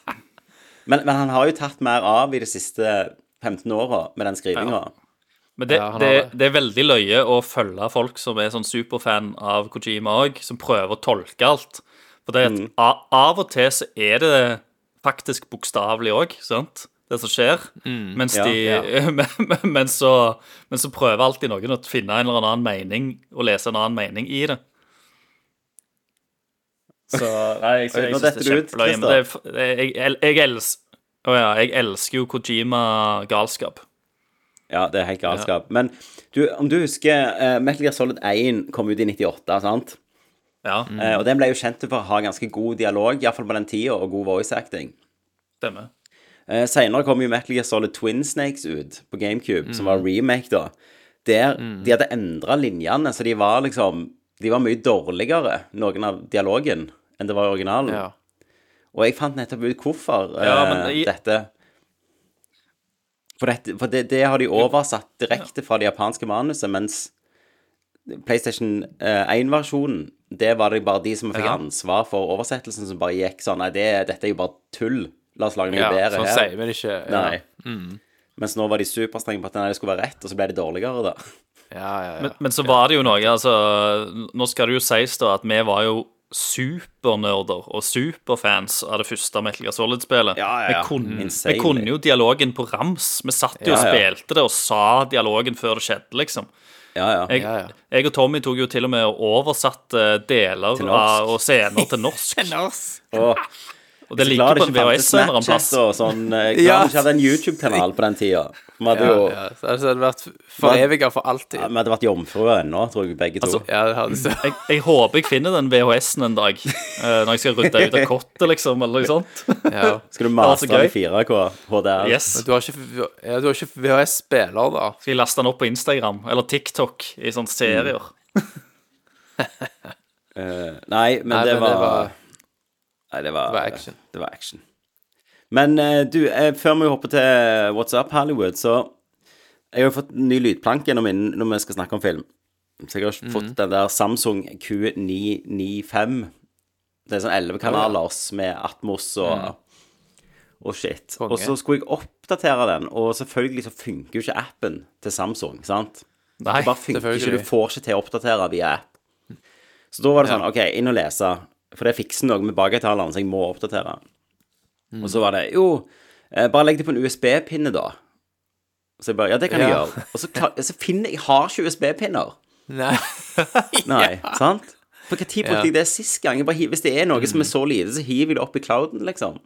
men, men han har jo tatt mer av i de siste 15 åra med den skrivinga. Men det, Ja, det, det. det er veldig løye å følge folk som er sånn superfan av Kojima òg, som prøver å tolke alt. For det at mm. av og til så er det faktisk bokstavelig òg, sant? Det som skjer. Mens, Ja, de, ja. men, så, men så prøver alltid noen å finne en eller annen mening og lese en annen mening i det. Så nei, jeg, jeg, jeg synes det er kjempeløye. Men det, det, jeg, jeg, jeg, elsker, å ja, jeg elsker jo Kojima-galskap. Ja, det er helt galskap. Men du, om du husker uh, Metal Gear Solid 1 kom ut i 98, sant? Ja, Eh, og den ble jo kjent for å ha ganske god dialog, iallfall på den tida, og god voice acting. stemmer. Uh, Seinere kom jo Metal Gear Solid Twin Snakes ut på GameCube, som var remake, da. Der de hadde endra linjene, så de var liksom De var mye dårligere, noen av dialogen, enn det var i originalen. Ja. Og jeg fant nettopp ut hvorfor uh, Ja, i- dette For, dette, for det, det har de oversatt direkte fra det japanske manuset, mens PlayStation eh, 1-versjonen, det var det bare de som fikk Ja. ansvar for oversettelsen, som bare gikk sånn Nei, det, dette er jo bare tull. La oss lage noe Ja, bedre sånn her. sier vi det ikke. Ja. Nei. Mens nå var de superstrenge på at nei, det skulle være rett, og så ble det dårligere, da. Ja, ja, ja. Men, men så var det jo noe, altså Nå skal det jo sies da at vi var jo supernerder og superfans av det første Metal Gear Solid-spillet. Ja, ja, ja. Vi, kunne, vi kunne jo dialogen på rams. Vi satt jo og spilte det og sa dialogen før det skjedde, liksom. Ja, ja. Jeg, jeg og Tommy tok jo til og med og oversatte deler av, og scener til norsk. Og, Og det så ligger på en VHS en eller annen plass. Og sånn. eh, Ja. vi ikke hadde en YouTube-kanal på den tida. Vi hadde Ja, jo ja. Så hadde det vært foreviga for alltid. ja, Vi hadde vært jomfruer ennå, tror jeg, begge to. Altså, Ja, det hadde. Jeg, jeg håper jeg finner den VHS-en en dag, uh, når jeg skal rydde ut av kottet, liksom, eller noe sånt. Ja. Skal du mase den i 4K HDR? Yes. Du har ikke, ja, du har ikke VHS-spiller, da? Skal jeg laste den opp på Instagram eller TikTok i sånne serier? Eh, nei, men, Nei, det, men var, det var Nei, det var, det var action. Det var action. Men eh, du, eh, før vi hopper til What's Up Hollywood, så Jeg har jo fått en ny lydplanke når vi, når vi skal snakke om film. Så jeg har ikke fått den der Samsung Q995. Det er sånn 11 kanaler med Atmos og, og shit. Mhm. Konge. Og så skulle jeg oppdatere den, og selvfølgelig så funker jo ikke appen til Samsung, sant? Nei. Det bare funker ikke. Du får ikke til å oppdatere via app. Så da var det sånn, OK, inn og lese. For det fikser noe med bakhøyttaleren, så jeg må oppdatere. Og så var det jo eh, Bare legg det på en USB-pinne, da. Så jeg bare Ja, det kan jeg gjøre. Og så, klar, så finner jeg Jeg har ikke USB-pinner. Nei. Nei, sant? For tid brukte Ja. jeg det sist gang? Jeg bare, hvis det er noe som er så lite, så hiver jeg det opp i clouden, liksom.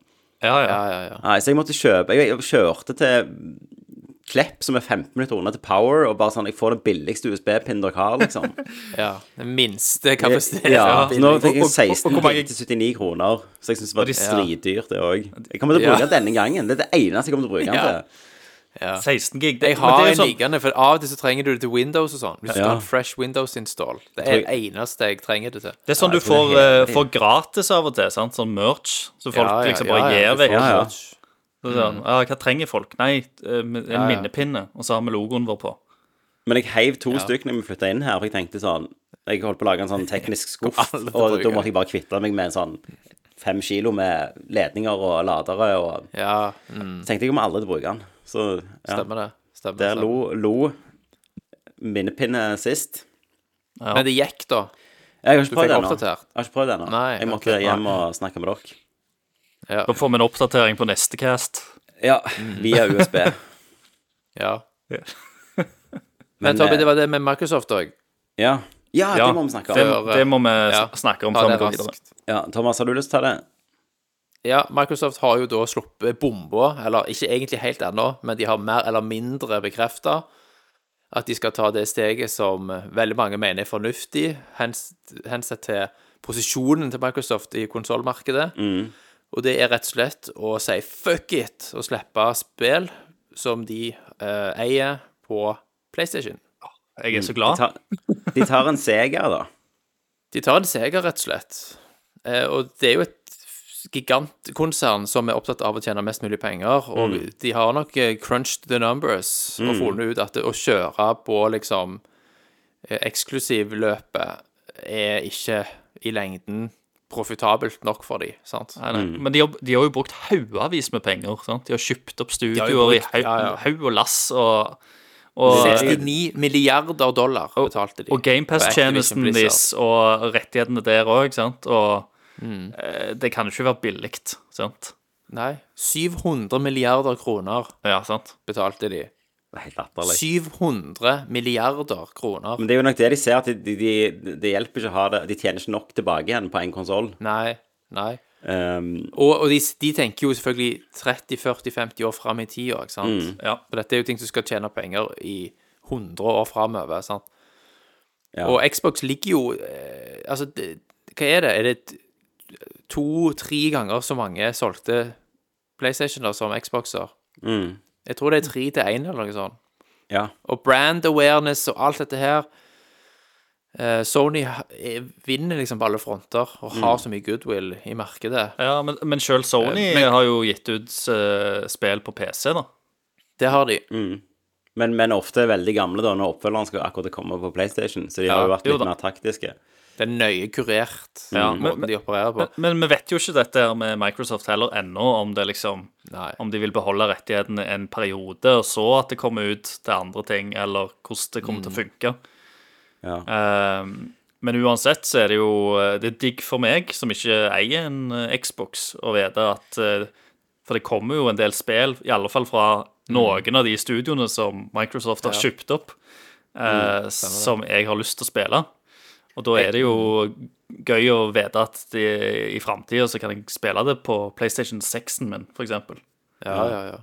Ja, ja. Ja, ja, ja. Nei, så jeg måtte kjøpe Jeg, jeg kjørte til Klepp, som er 15 minutter unna til Power, og bare sånn Jeg får den billigste USB-pinnen dere har, liksom. ja. Den minste kapasiteten. Ja, så nå fikk jeg Og- og- og 16 gig til 79 kroner. Så jeg syns det var de- dritdyrt, det òg. Jeg kommer til å Ja. bruke den denne gangen. Det er det eneste jeg kommer til å bruke den Ja. til. Ja. 16 gig. Det, Jeg har det er en sånn, liggende, for av og til så trenger du det til Windows og sånn. Hvis du Ja. skal ha en fresh Windows-install. Det er det eneste jeg trenger det til. det er sånn Ja, du får, er eh, helt- får gratis av og til. Sant? Sånn merch. Så folk Ja, ja, liksom ja, bare ja, gir vekk. Ja, ja. han, Sånn, ja, hva trenger folk? Nei, eh, en Ja, ja. minnepinne, og så har vi logoen vår på. Men jeg heiv to stykker når vi flytta inn her, for jeg tenkte sånn Jeg holdt på å lage en sånn teknisk skuff, og da måtte jeg bare kvitte meg med en sånn fem kilo med ledninger og ladere, og Ja, mm, så tenkte jeg kommer aldri til å bruke den. Så ja, stemmer det. Stemmer, der stemmer. lo, lo minnepinne sist. Men det gikk, da. Jeg har ikke Du prøvd fikk det ennå. oppdatert? Jeg har ikke prøvd det ennå. Jeg måtte okay, hjem og snakke med dere. Ja. Da får vi en oppdatering på neste cast. Ja, via USB. ja. Men, Men Tobby, eh, det var det med Microsoft òg. Ja. ja, Ja, det må vi snakke om. Det, det må vi snakke om før vi går videre. Ja, Thomas, har du lyst til å ta det? Ja, Microsoft har jo da sluppet bomba, eller ikke egentlig helt ennå, men de har mer eller mindre bekrefta at de skal ta det steget som eh, veldig mange mener er fornuftig, hens, hensett til posisjonen til Microsoft i konsollmarkedet. Og det er rett og slett å si fuck it og slippe spill som de eh, eier på PlayStation. Jeg er så De glad. tar, de tar en seger, da. De tar en seger, rett og slett. Eh, og det er jo et gigantkonsern som er opptatt av å tjene mest mulig penger, og de har nok eh, crunched the numbers og funnet ut at det, å kjøre på liksom eh, eksklusivløpet er ikke i lengden profitabelt nok for de, sant? Nei, nei. Men de har, de har jo brukt haugavis med penger. Sant? De har kjøpt opp studioer brukt, i haug, ja, ja. haug og lass, og, og, 69 milliarder dollar betalte de. og GamePass-tjenesten deres og rettighetene der òg, sant. Og Mm. eh, det kan jo ikke være billig, sant. Nei, 700 milliarder kroner Ja, sant. betalte de. Det helt latterlig. 700 milliarder kroner. Men det er jo nok det de ser, at de, de, de, det hjelper ikke å ha det De tjener ikke nok tilbake igjen på en konsoll. Nei, nei. Um, Og, og de, de tenker jo selvfølgelig 30-40-50 år fram i tida, ikke sant? Ja. For dette er jo ting som skal tjene penger i 100 år framover, sant? Ja. Og Xbox ligger jo eh, Altså, det, hva er det? Er det to-tre ganger så mange solgte PlayStationer som Xboxer? mm, Jeg tror det er tre til én, eller noe sånt. ja. Og brand awareness og alt dette her eh, Sony eh, vinner liksom på alle fronter og har så mye goodwill i markedet. ja men, men sjøl Sony Eh, men- har jo gitt ut uh, spill på PC, da. Det har de. Mm. Men, men ofte veldig gamle, da, når oppfølgeren skal akkurat komme på PlayStation. Så de Ja, har jo vært litt jo, mer taktiske. Det er nøye kurert, Ja, måten men- de opererer på. Men, men vi vet jo ikke dette her med Microsoft heller ennå, om det liksom Nei. Om de vil beholde rettighetene en periode, og så at det kommer ut til andre ting, eller hvordan det kommer til å funke. Ja. Um, men uansett så er det jo eh, Det er digg for meg, som ikke eier en eh, Xbox, å vite at eh, For det kommer jo en del spill, i alle fall fra noen av de studioene som Microsoft har Ja. kjøpt opp, eh, som jeg har lyst til å spille. Og da er det jo gøy å vite at de, i framtida så kan jeg spille det på PlayStation 6-en min, eksempel. Ja, ja, ja.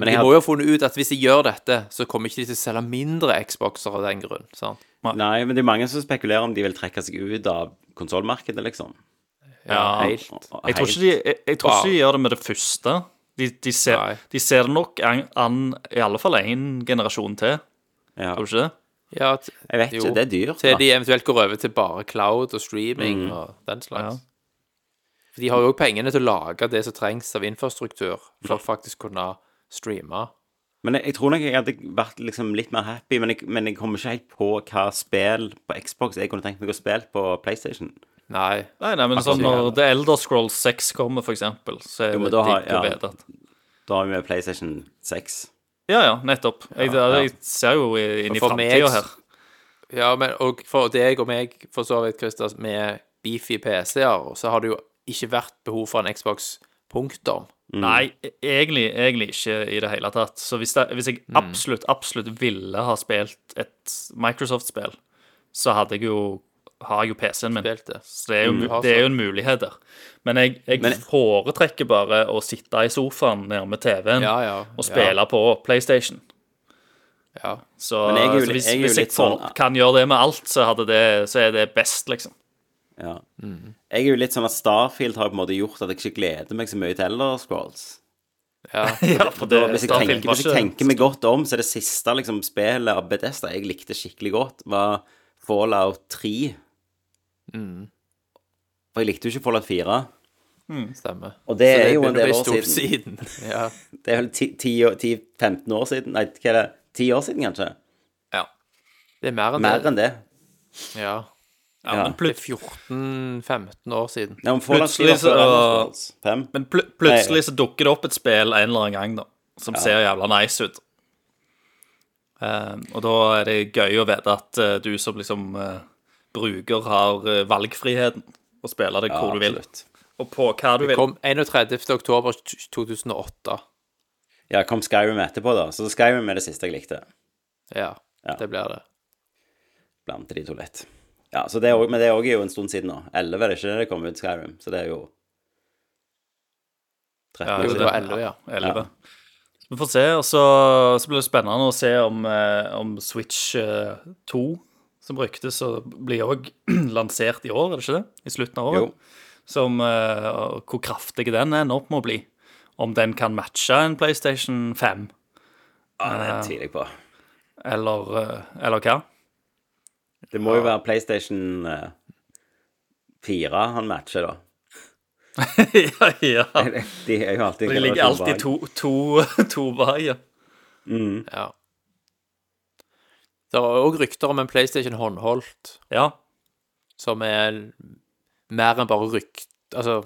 Men de må jo ha funnet ut at hvis de gjør dette, så kommer ikke de til å selge mindre Xboxer av den grunn. sant? Nei, men det er mange som spekulerer om de vil trekke seg ut av konsollmarkedet, liksom. Ja, helt. Jeg tror ikke de, jeg, jeg tror ikke de gjør det med det første. De, de, ser, de ser det nok an, an i alle fall én generasjon til, ja. tror du ikke det? Ja, Jeg vet jo. ikke, det er dyrt. Til da. de eventuelt går over til bare cloud og streaming Mm. og den slags. Ja. For de har jo òg pengene til å lage det som trengs av infrastruktur for å faktisk kunne streame. Men jeg, jeg tror nok jeg hadde vært liksom litt mer happy, men jeg, men jeg kommer ikke helt på hva spill på Xbox jeg kunne tenkt meg å spille på PlayStation. Nei. Nei, nei, men Altså, sånn når The Elder Scrolls 6 kommer, for eksempel, så er Jo, det digg å vite at Da har vi PlayStation 6. Ja, ja, nettopp. Jeg, jeg ser jo inn i framtida her. Ja, men og for deg og meg, for så vidt, Christer, med beefy PC-er, så har det jo ikke vært behov for en Xbox, punktum. Nei, e- egentlig, egentlig ikke i det hele tatt. Så hvis, det, hvis jeg Mm. absolutt, absolutt ville ha spilt et Microsoft-spill, så hadde jeg jo har jeg jo PC-en min. Spilt det. Så det er, jo, Mm. det er jo en mulighet der. Men jeg, jeg Men- foretrekker bare å sitte i sofaen nærme TV-en Ja, ja. og spille på PlayStation. Ja. Så, Men jeg er jo så hvis, jeg hvis jeg sånn- kan gjøre det med alt, så, hadde det, så er det best, liksom. Ja. Jeg er jo litt sånn at Starfield har på en måte gjort at jeg ikke gleder meg så mye til Elder Scrolls. Ja. Ja, for det Hvis jeg, tenker, hvis jeg tenker meg godt om, så er det siste liksom, spillet av Bethesda jeg likte skikkelig godt, var Fallout 3. For jeg likte jo ikke Fallout 4. Stemmer. Og det det er jo en del år siden. siden. Ja. Det er vel 10-15 år siden? Nei, hva er det? 10 år siden, kanskje? Ja. Det er mer enn Mer det. enn det. Ja. Ja, Ja. men, Det er 14-15 år siden. Ja, men Fallout 3 var Plutselig så- 5. men pl plutselig så dukker det opp et spill en eller annen gang da, som ser jævla nice ut. Eh, og da er det gøy å vite at uh, du som liksom eh, bruker har eh, valgfriheten å spille det Ja, hvor du vil, og på hva du vil. Det kom 31. oktober 2008. Ja, kom Skyrim etterpå, da. Så Skyrim er det siste jeg likte. Ja, Ja. det blir det. Blant de to litt. Ja, så det er, også- men det er òg jo en stund siden nå. 11 er det ikke det det kom ut Skyrim, så det er jo 13 Ja, Jo, det var 11, ja. 11. Så vi får se, og så, så blir det spennende å se om, eh, om Switch eh, 2, som ryktes, å blir òg lansert i år, er det ikke det? I slutten av året. Jo. Som, uh, hvor kraftig den ender opp med å bli. Om den kan matche en PlayStation 5, Ja, det tviler jeg på. eller, eh, eller hva? Det må jo være PlayStation eh, 4 han matcher, da. ja, ja. De de, de, ligger alltid to, to, to bak, ja. ja. Det er òg rykter om en PlayStation håndholdt, Ja. som er mer enn bare rykt... Altså,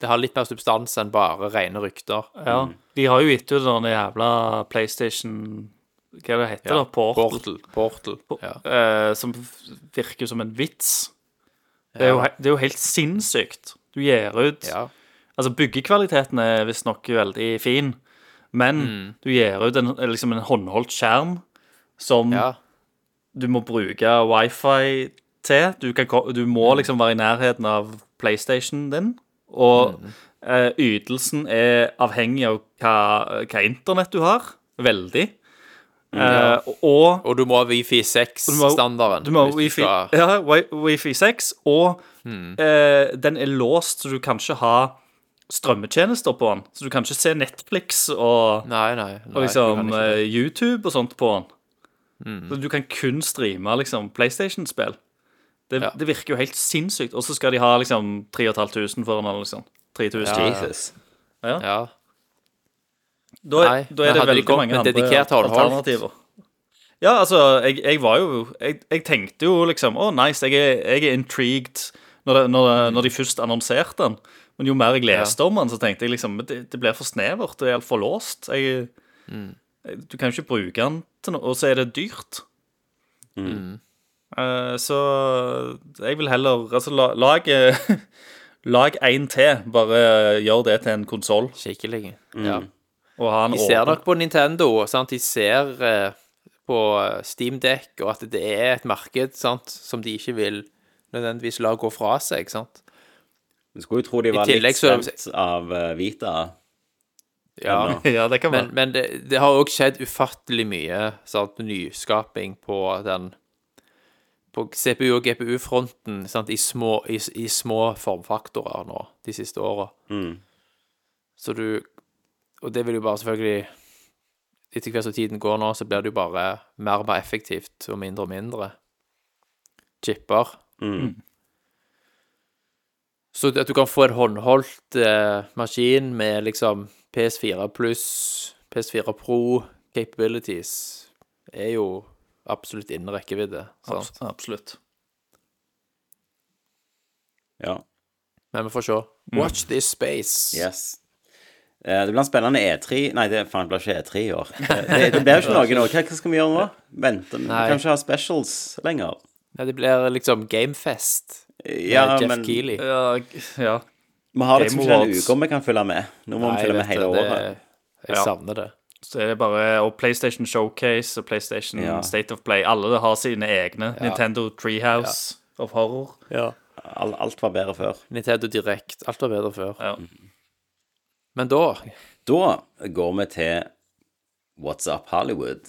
det har litt mer substans enn bare rene rykter. ja. De har jo gitt ut den jævla PlayStation Hva det heter Ja, da? Portal. Portal. Portal. Ja. eh, som virker som en vits. Det er, jo, det er jo helt sinnssykt. Du gir ut ja. Altså, byggekvaliteten er visstnok veldig fin, men Mm. du gir ut en, liksom en håndholdt skjerm som ja. Du må bruke wifi til. Du, kan, du Mm. må liksom være i nærheten av PlayStation din, og Mm. eh, ytelsen er avhengig av hva, hva internett du har. Veldig. Eh, og Og du må ha Wifi du 6-standarden. Du må ha wifi, ja, wi- wifi 6, og mm. eh, den er låst, så du kan ikke ha strømmetjenester på den. Så du kan ikke se Netflix og, Nei, nei. nei og liksom eh, YouTube og sånt på den. Hmm. Så du kan kun streame liksom PlayStation-spill. Det, Ja. det virker jo helt sinnssykt. Og så skal de ha liksom 3500 for den, eller liksom. 3000. Ja. Jesus. Ja. Da, Nei, da er det veldig mange andre alternativer. Ja, altså, jeg, jeg var jo jeg, jeg tenkte jo liksom Å, nice, jeg er, jeg er intrigued når, det, når, når de først annonserte den. Men jo mer jeg leste om den, så tenkte jeg liksom Det, det blir for snevert. Det er altfor låst. Jeg, Mm. Du kan jo ikke bruke den til noe, og så er det dyrt. Mm. Uh, så jeg vil heller Altså, la- lag eh, Lag én til. Bare gjør det til en konsoll, Skikkelig. Ja. og ha den De ser nok på Nintendo, sant? de ser uh, på Steamdeck, og at det er et marked sant? som de ikke vil nødvendigvis la gå fra seg. sant? Du skulle jo tro de var litt skremt av eh, Vita. Ja, Ja, det kan være. Men, men det, det har òg skjedd ufattelig mye sant? nyskaping på den På CPU- og GPU-fronten? I, små, i, i små formfaktorer nå de siste åra. Så du Og det vil jo bare selvfølgelig Etter hvert som tiden går nå, så blir det jo bare mer og mer effektivt og mindre og mindre chipper. Så at du kan få en håndholdt eh, maskin med liksom PS4 pluss, PS4 Pro capabilities, er jo absolutt innen rekkevidde. Abs- Absolutt. Ja. Men vi får se. Watch this space. Yes. Eh, Det blir en spennende E3 Nei, det faen, det blir ikke E3 i år. Det, det blir jo ikke noe nå. Hva, skal vi gjøre nå? Vente. Vi kan ikke ha specials lenger. Nei, det blir liksom Gamefest. Ja, med Jeff men Keighley. Ja, ja. Vi har liksom ikke den uka vi kan følge med. Nå må vi følge med hele det- året. Jeg Ja. savner det. Så er det bare Og PlayStation Showcase og PlayStation Ja. State of Play. Alle har sine egne. Nintendo Treehouse of Horror. Ja. Al- Alt var bedre før. Nintendo Direct. Alt var bedre før. Ja. Men da Da går vi til What's Up Hollywood.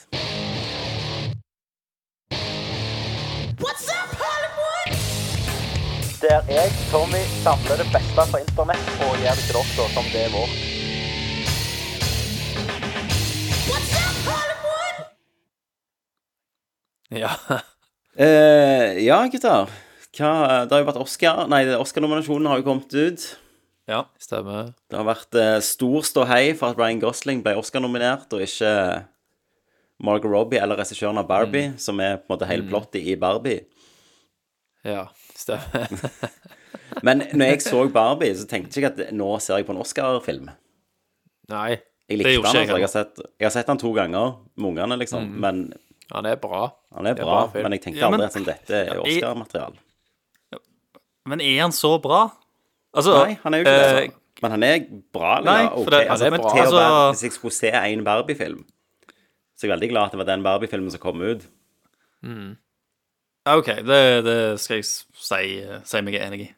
Der jeg, Tommy, samler det beste fra internett og gjør det til dere som det er vårt. Ja. Eh, ja, gutter. Hva, det har jo vært Oscar Nei, Oscar-nominasjonen har jo kommet ut. Ja. Stemmer. Det har vært eh, stor ståhei for at Ryan Gosling ble Oscar-nominert, og ikke Margot Robbie eller regissøren av Barbie, som er på en måte hele plottet i Barbie. Ja, stemmer. Men når jeg så Barbie, så tenkte jeg ikke at nå ser jeg på en Oscar-film. Nei, Jeg Det gjorde ikke jeg altså. Jeg har sett, jeg har sett han to ganger med ungene, liksom. Men han er bra. han er er bra. bra men jeg tenkte Ja, men- aldri at dette er Ja, i- Oscar-materiale. Men er han så bra? Altså Nei, han er jo ikke det. eh, altså. Men han er bra. Eller? Nei, ok, for det- altså, er bra. til å være, Altså- Hvis jeg skulle se en Barbie-film, så er jeg veldig glad at det var den Barbie-filmen som kom ut. Ja, OK, det, det skal jeg si, si meg enig i.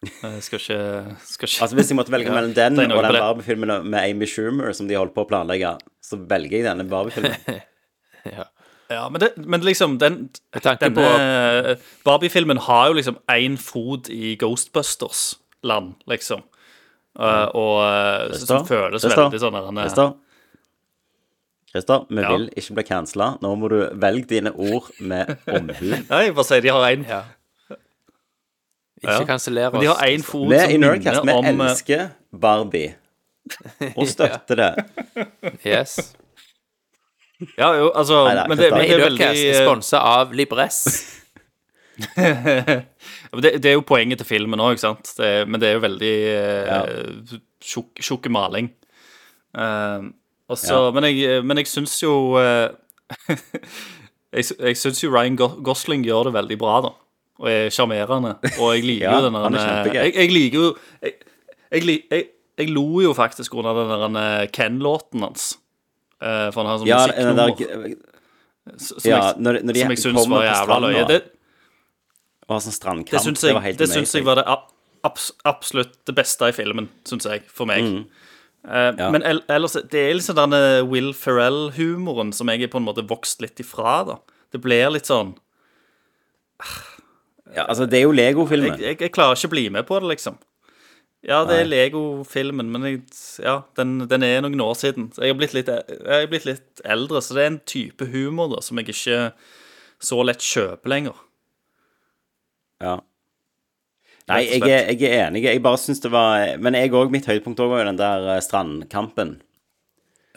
Jeg skal ikke, skal ikke Altså Hvis jeg måtte velge mellom den og den. Barbie-filmen med Amy Schumer som de holdt på å planlegge, så velger jeg denne Barbie-filmen. Ja. Ja, men, det, men liksom, den Denne på eh, Barbie-filmen har jo liksom én fot i Ghostbusters-land, liksom. Uh, og så som føles det veldig sånn der, er- Christer? Vi Ja. vil ikke bli cancela. Nå må du velge dine ord med omhu. Nei, bare si de har én Ja. Ikke Ja. kansellere oss. Men de har én fot Vi som i Nerdcast, vi om eh, elsker Barbie. Og støtter det. Yes. Ja, jo, altså Nei, Men det, men det er veldig eh, sponsa av Libress. Det, det er jo poenget til filmen òg, ikke sant? Det, men det er jo veldig uh, tjukk tjukk maling. Eh, og så- Ja. Men jeg, men jeg syns jo eh, Jeg, jeg syns jo Ryan Gosling gjør det veldig bra, da. Og er sjarmerende. Og jeg liker Ja, jo den er der jeg, jeg liker jo jeg, jeg, jeg, lo jo faktisk under den der eh, Ken-låten hans. Eh, for han har sånn Ja, den musikknummer som, ja, når, når de som jeg syns var jævla løye. Det, og har sånn strandkamp, det syns jeg, var helt det syns jeg var det ab- abs, absolutt det beste i filmen, syns jeg, for meg. Eh, Mm. Ja. Men el- ellers, det er liksom denne Will Ferrell-humoren som jeg er på en måte vokst litt ifra, da. Det blir litt sånn Ja, altså, det er jo Lego-filmen. jeg, jeg, jeg klarer ikke å bli med på det, liksom. Ja, det er Lego-filmen, men jeg, ja, den, den er noen år siden. Jeg har litt, jeg har, blitt litt eldre, så det er en type humor da, som jeg ikke så lett kjøper lenger. Ja. Nei, jeg er, jeg er enig. Jeg bare syns det var Men jeg òg, mitt høydepunkt òg var jo den der eh, strandkampen.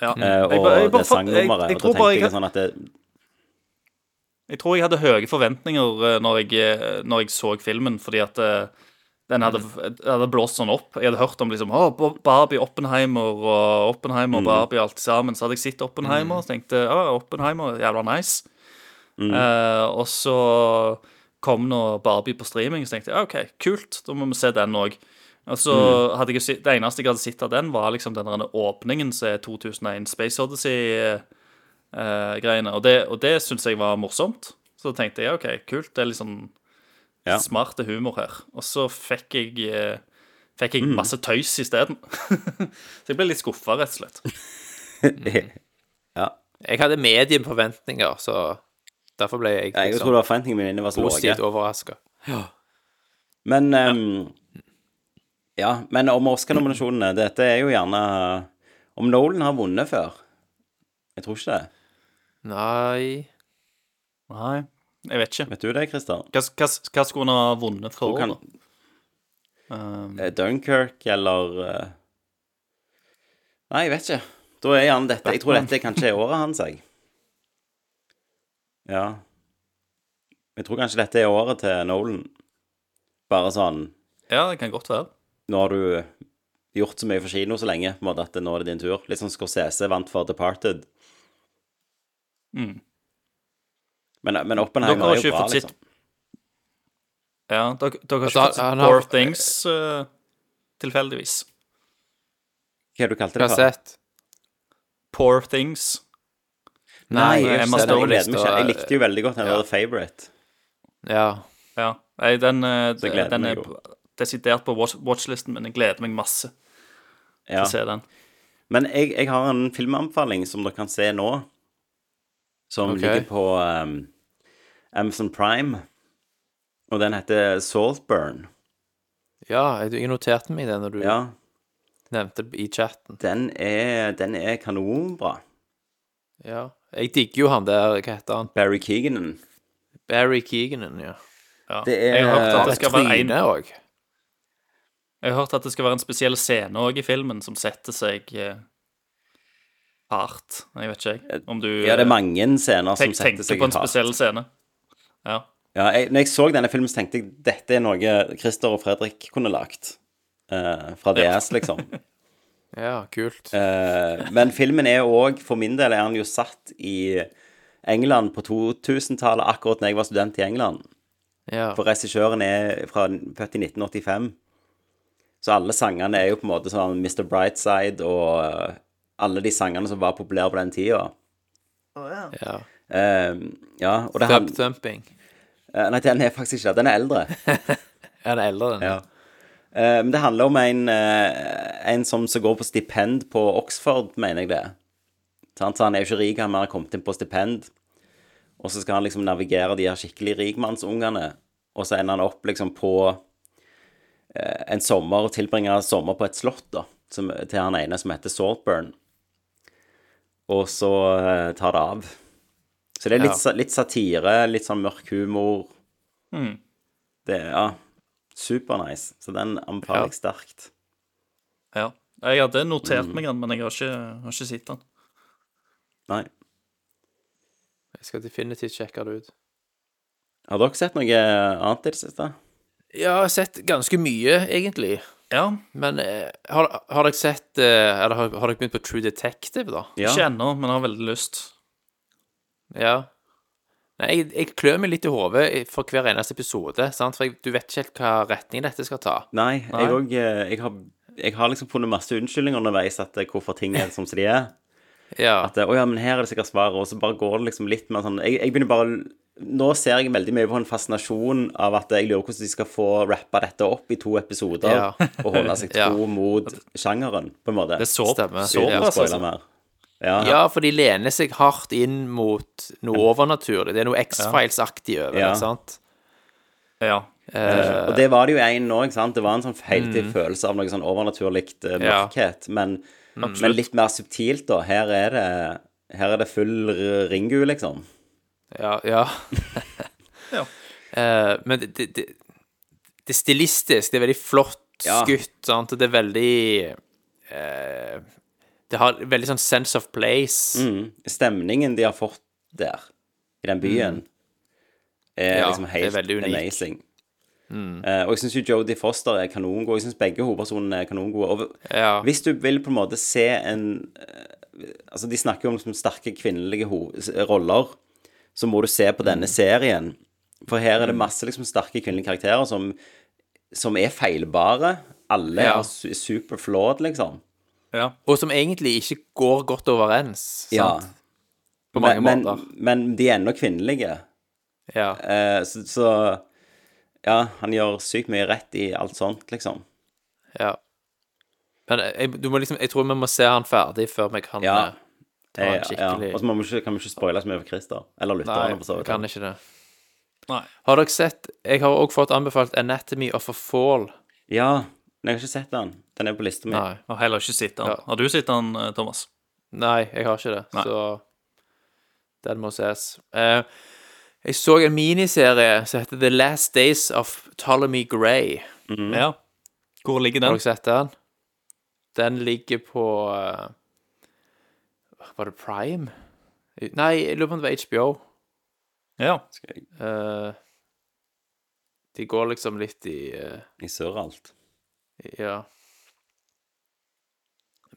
Ja. eh, Og jeg, jeg det sangnummeret. Og da tenkte jeg- sånn at det, Jeg tror jeg hadde høye forventninger eh, når jeg, når jeg så filmen, fordi at den hadde, det hadde blåst sånn opp. Jeg hadde hørt om liksom, oh, Barbie, Oppenheimer og Oppenheimer og Barbie alt sammen. Så hadde jeg sett Oppenheimer og tenkte å, Oppenheimer, jævla nice. Eh, og så kom nå Barbie på streaming, så tenkte jeg OK, kult, da må vi se den òg. Og så hadde jeg Det eneste jeg hadde sett av den, var liksom den åpningen som er 2001 Space Odyssey-greiene. og det, og det syns jeg var morsomt. Så da tenkte jeg OK, kult. Det er litt sånn Ja. smarte humor her. Og så fikk jeg eh, Fikk jeg masse tøys isteden. så jeg ble litt skuffa, rett og slett. Ja. Jeg hadde medieforventninger, så derfor ble jeg Jeg tror det var forventningene mine var så positivt overraska. Ja. Men um, Ja, men om Oscar-nominasjonene Dette er jo gjerne Om Nolan har vunnet før? Jeg tror ikke det. Nei Nei, jeg vet ikke. Vet du det, Christer? Hva, hva, hva skulle han ha vunnet for? Tror kan- da? Um, Eh, Dunkirk eller eh, Nei, jeg vet ikke. Da er gjerne dette Jeg tror dette kanskje er året hans, jeg. Ja. Jeg tror kanskje dette er året til Nolan. Bare sånn ja, det kan godt være. Nå har du gjort så mye for kino så lenge, på en måte at nå er det din tur. Litt sånn Scorsese vant for Departed. Mm. Men, men Oppenheimer er jo bra, sitt... liksom. Ja, dere, dere har Altså, ikke fått sett han Poor Things uh, tilfeldigvis. Hva er det du kalte det har for? sett? Poor Things. Nei, Nei jeg, Emma jeg, Stone. gleder meg ikke. jeg likte jo veldig godt den Ja. der Favourite. Ja. Ja. Nei, den, eh, jeg gleder den er desidert på watch, watchlisten, men jeg gleder meg masse til Ja. å se den. Men jeg, jeg har en filmanbefaling som dere kan se nå, som okay. ligger på um, Amazon Prime. Og den heter Saltburn. ja, jeg jeg noterte meg det når du Ja, nevnte det i chatten. den er, den er kanonbra. Ja. Jeg digger jo han der, hva heter han? Barry Keeganen. Barry Keeganen, ja. Ja. Det er- Jeg har hørt at det skal være en, òg. jeg har hørt at det skal være en spesiell scene òg i filmen som setter seg eh, hardt. Jeg vet ikke, jeg. Om du Ja, det er mange scener som setter seg hardt. Tenker på en spesiell scene. Ja. Ja, jeg, når jeg så denne filmen, så tenkte jeg dette er noe Christer og Fredrik kunne lagt. Uh, fra DS, liksom. Ja, kult. Eh, men filmen er òg, for min del, er han jo satt i England på 2000-tallet, akkurat når jeg var student i England. Ja. For regissøren er fra, født i 1985. Så alle sangene er jo på en måte sånn Mr. Brightside og eh, alle de sangene som var populære på den tida. ja. Uh, ja, og det Thump han, Thumping. Uh, Nei, den er faktisk ikke det. Den er eldre. Er den eldre, den? Ja. Eh, men det handler om en, eh, en som som går på stipend på Oxford, mener jeg det. Så han er jo ikke rik, han har kommet inn på stipend. Og så skal han liksom navigere de her skikkelig rikmannsungene. Og så ender han opp liksom på eh, en sommer og tilbringer sommer på et slott, da. Som, til han ene som heter Saltburn. Og så tar det av. Så det er litt, Ja. litt satire, litt sånn mørk humor. Det er ja, supernice. Så den anbefaler Ja. jeg sterkt. ja. Jeg hadde notert Mm. meg den, men jeg har ikke, har ikke sett den. Nei. Jeg skal definitivt sjekke det ut. Har dere sett noe annet i det siste? Ja, jeg har sett ganske mye, egentlig. Ja, Men eh, har, har dere sett eh, Eller har, har dere begynt på True Detective, da? Ja. ikke ennå, men har veldig lyst. Ja. Nei, jeg, jeg klør meg litt i hodet for hver eneste episode, sant? for jeg, du vet ikke helt hva retning dette skal ta. Nei, Nei. jeg òg jeg, har- jeg har liksom funnet masse unnskyldninger underveis at eh, hvorfor ting er som de er. Ja. At eh, å ja, men her er det sikkert svaret, og så bare går det liksom litt mer sånn Jeg, jeg begynner bare Nå ser jeg veldig mye på en fascinasjon av at jeg lurer på hvordan de skal få rappa dette opp i to episoder Ja. og holde seg Ja. tro mot sjangeren, på en måte. Det er så, Stemmer. så Uten mer. Ja. ja, for de lener seg hardt inn mot noe overnaturlig. Det er noe X-Files-aktig over Ja. det, sant? Ja. Uh, Og det var det jo en nå, ikke sant? Det var en sånn feiltid følelse av noe sånn overnaturlig Mm. Ja. mørkhet, men, men litt mer subtilt, da. Her er det, her er det full ringu, liksom. Ja. ja. Ja. Uh, men det, det, det, det er stilistisk. Det er veldig flott Ja. skutt, sant? og det er veldig eh, Det har veldig sånn sense of place. Mm. Stemningen de har fått der, i den byen, er Mm. Ja, liksom helt er unik. Mm. amazing. Eh, og jeg syns jo Jodie Foster er kanongod. Jeg syns begge hovedpersonene er kanongode. Ja. hvis du vil på en måte se en uh, Altså, de snakker jo om liksom sterke kvinnelige roller. Så må du se på Mm. denne serien. For her er det masse liksom sterke kvinnelige karakterer som, som er feilbare. Alle Ja. er su super flawed, liksom. Ja. Og som egentlig ikke går godt overens. Ja. På mange men, måter. Men, men de er ennå kvinnelige. Ja. Eh, så, så Ja, han gjør sykt mye rett i alt sånt, liksom. ja. Men jeg, du må liksom, jeg tror vi må se han ferdig før vi kan Ja. eh, ta han ja. skikkelig Og så kan vi ikke spoile så mye for Christer. Eller lytterne, for så vi vidt. kan ikke det. Nei. Har dere sett Jeg har også fått anbefalt Anatomy of a Fall. Ja, men jeg har ikke sett den. Den er på lista mi. Nei. Har heller ikke sett den. Ja. Har du sett den, eh, Thomas? Nei, jeg har ikke det, Nei. så den må ses. Eh, jeg så en miniserie som heter The Last Days of Ptolemy Gray. Ja. Hvor ligger den? Har dere sett den? Den ligger på eh, Var det Prime? Nei, jeg lurer på om det var HBO. Ja. Skal jeg Uh, de går liksom litt i uh, i Søralt. Ja.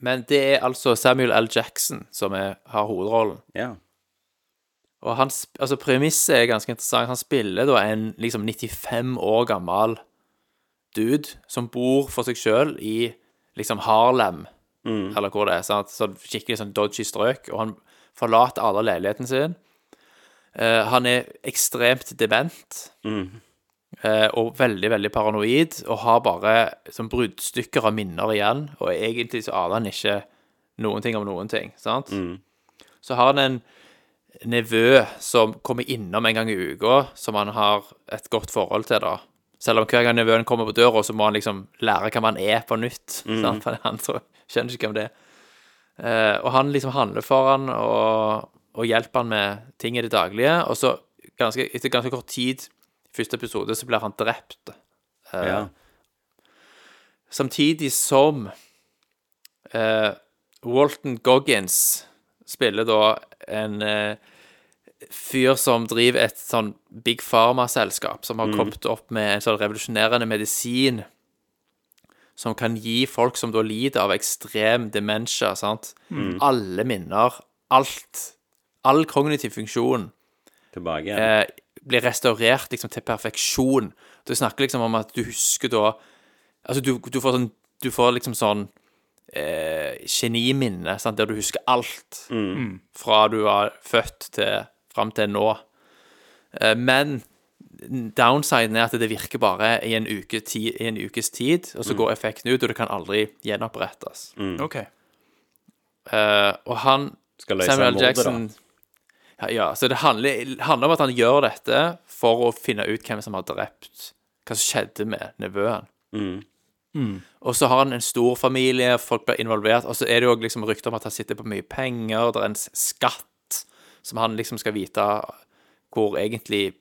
Men det er altså Samuel L. Jackson som er, har hovedrollen. Ja. Og hans, altså premisset er ganske interessant. Han spiller da en liksom 95 år gammel dude som bor for seg sjøl i liksom Harlem, eller hvor det er. Sant? Så skikkelig sånn dodgy strøk. Og han forlater alle leiligheten sin. Uh, han er ekstremt dement. eh, og veldig, veldig paranoid. Og har bare sånn bruddstykker av minner igjen. Og egentlig så aner han ikke noen ting om noen ting. Sant? Så har han en nevø som kommer innom en gang i uka, som han har et godt forhold til, da. Selv om hver gang nevøen kommer på døra, så må han liksom lære hvem han er på nytt. sant? For han tror, skjønner ikke hvem det er. Eh, og han liksom handler for han og, og hjelper han med ting i det daglige. Og så, ganske, etter ganske kort tid, første episode, så blir han drept. Eh, Ja. Samtidig som eh, Walton Goggins spiller da en eh, fyr som driver et sånn Big Pharma-selskap, som har kommet opp med en sånn revolusjonerende medisin som kan gi folk som da lider av ekstrem dementia, sant, alle minner, alt, all kognitiv funksjon, Tilbake eh, blir restaurert liksom til perfeksjon. Du snakker liksom om at du husker da Altså, du, du får sånn Du får liksom sånn eh, geniminne, sant, der du husker alt fra du var født til fram til nå. Eh, men downsiden er at det virker bare i en, uke ti, i en ukes tid, og så går effekten ut, og det kan aldri gjenopprettes. OK. Eh, og han Skal løse Samuel mordet, Jackson ja, ja, så det handler, handler om at han gjør dette for å finne ut hvem som har drept Hva som skjedde med nevøen. Og så har han en stor familie, folk blir involvert, og så er det jo liksom rykter om at han sitter på mye penger, det er en skatt som han liksom skal vite hvor egentlig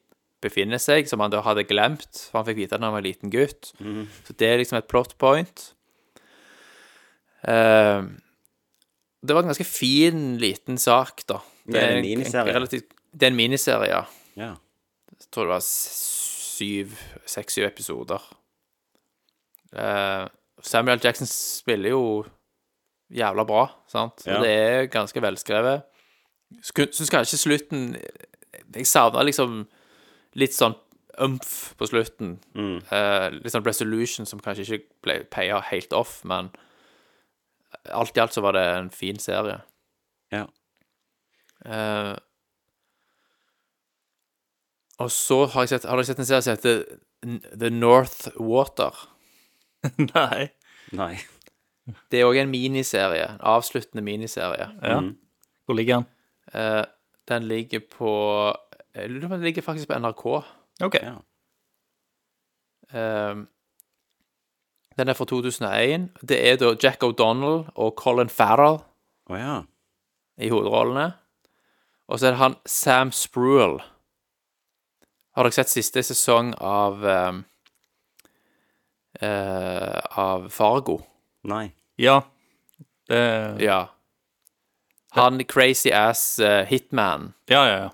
befinner seg, som han da hadde glemt, for han fikk vite det da han var en liten gutt. Så det er liksom et plot point. Uh, det var en ganske fin, liten sak, da. Det er en miniserie. relativt, det er en miniserie, ja. Ja. Jeg tror det var syv, seks-syv episoder. Uh, Samuel Jackson spiller jo jævla bra, sant? Ja. Det er ganske velskrevet. Syns kanskje slutten Jeg savna liksom litt sånn umf på slutten. Eh, litt sånn resolution som kanskje ikke ble paya helt off, men alt i alt så var det en fin serie. Ja. Eh, og så har jeg sett Har dere sett en serie som heter The North Water? Nei. Nei. Det er òg en miniserie. En avsluttende miniserie. Ja. Hvor ligger den? Uh, den ligger på Jeg lurer på om den ligger faktisk på NRK. OK. Ja. Eh, den er fra 2001. Det er da Jack O'Donnell og Colin Farrell oh, ja. i hovedrollene. Og så er det han Sam Spruill. Har dere sett siste sesong av um, uh, Av Fargo? Nei. Ja. Det Ja. Han crazy ass uh, hitman. Ja, ja, ja.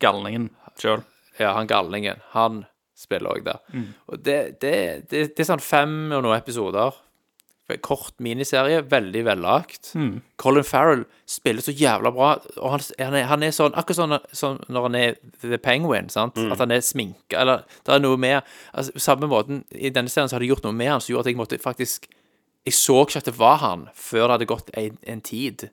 Galningen sjøl. Ja, han galningen. Han spiller òg der. Og det, det, det, det er sånn fem og noen episoder. Kort miniserie, veldig vellagt. Colin Farrell spiller så jævla bra. Og han, han, er, han er sånn Akkurat sånn, sånn når han er The Penguin, sant? At han er sminka, eller det er noe med altså, samme måten, i denne serien så har de gjort noe med han som gjorde at jeg måtte faktisk Jeg så ikke at det var han før det hadde gått en, en tid.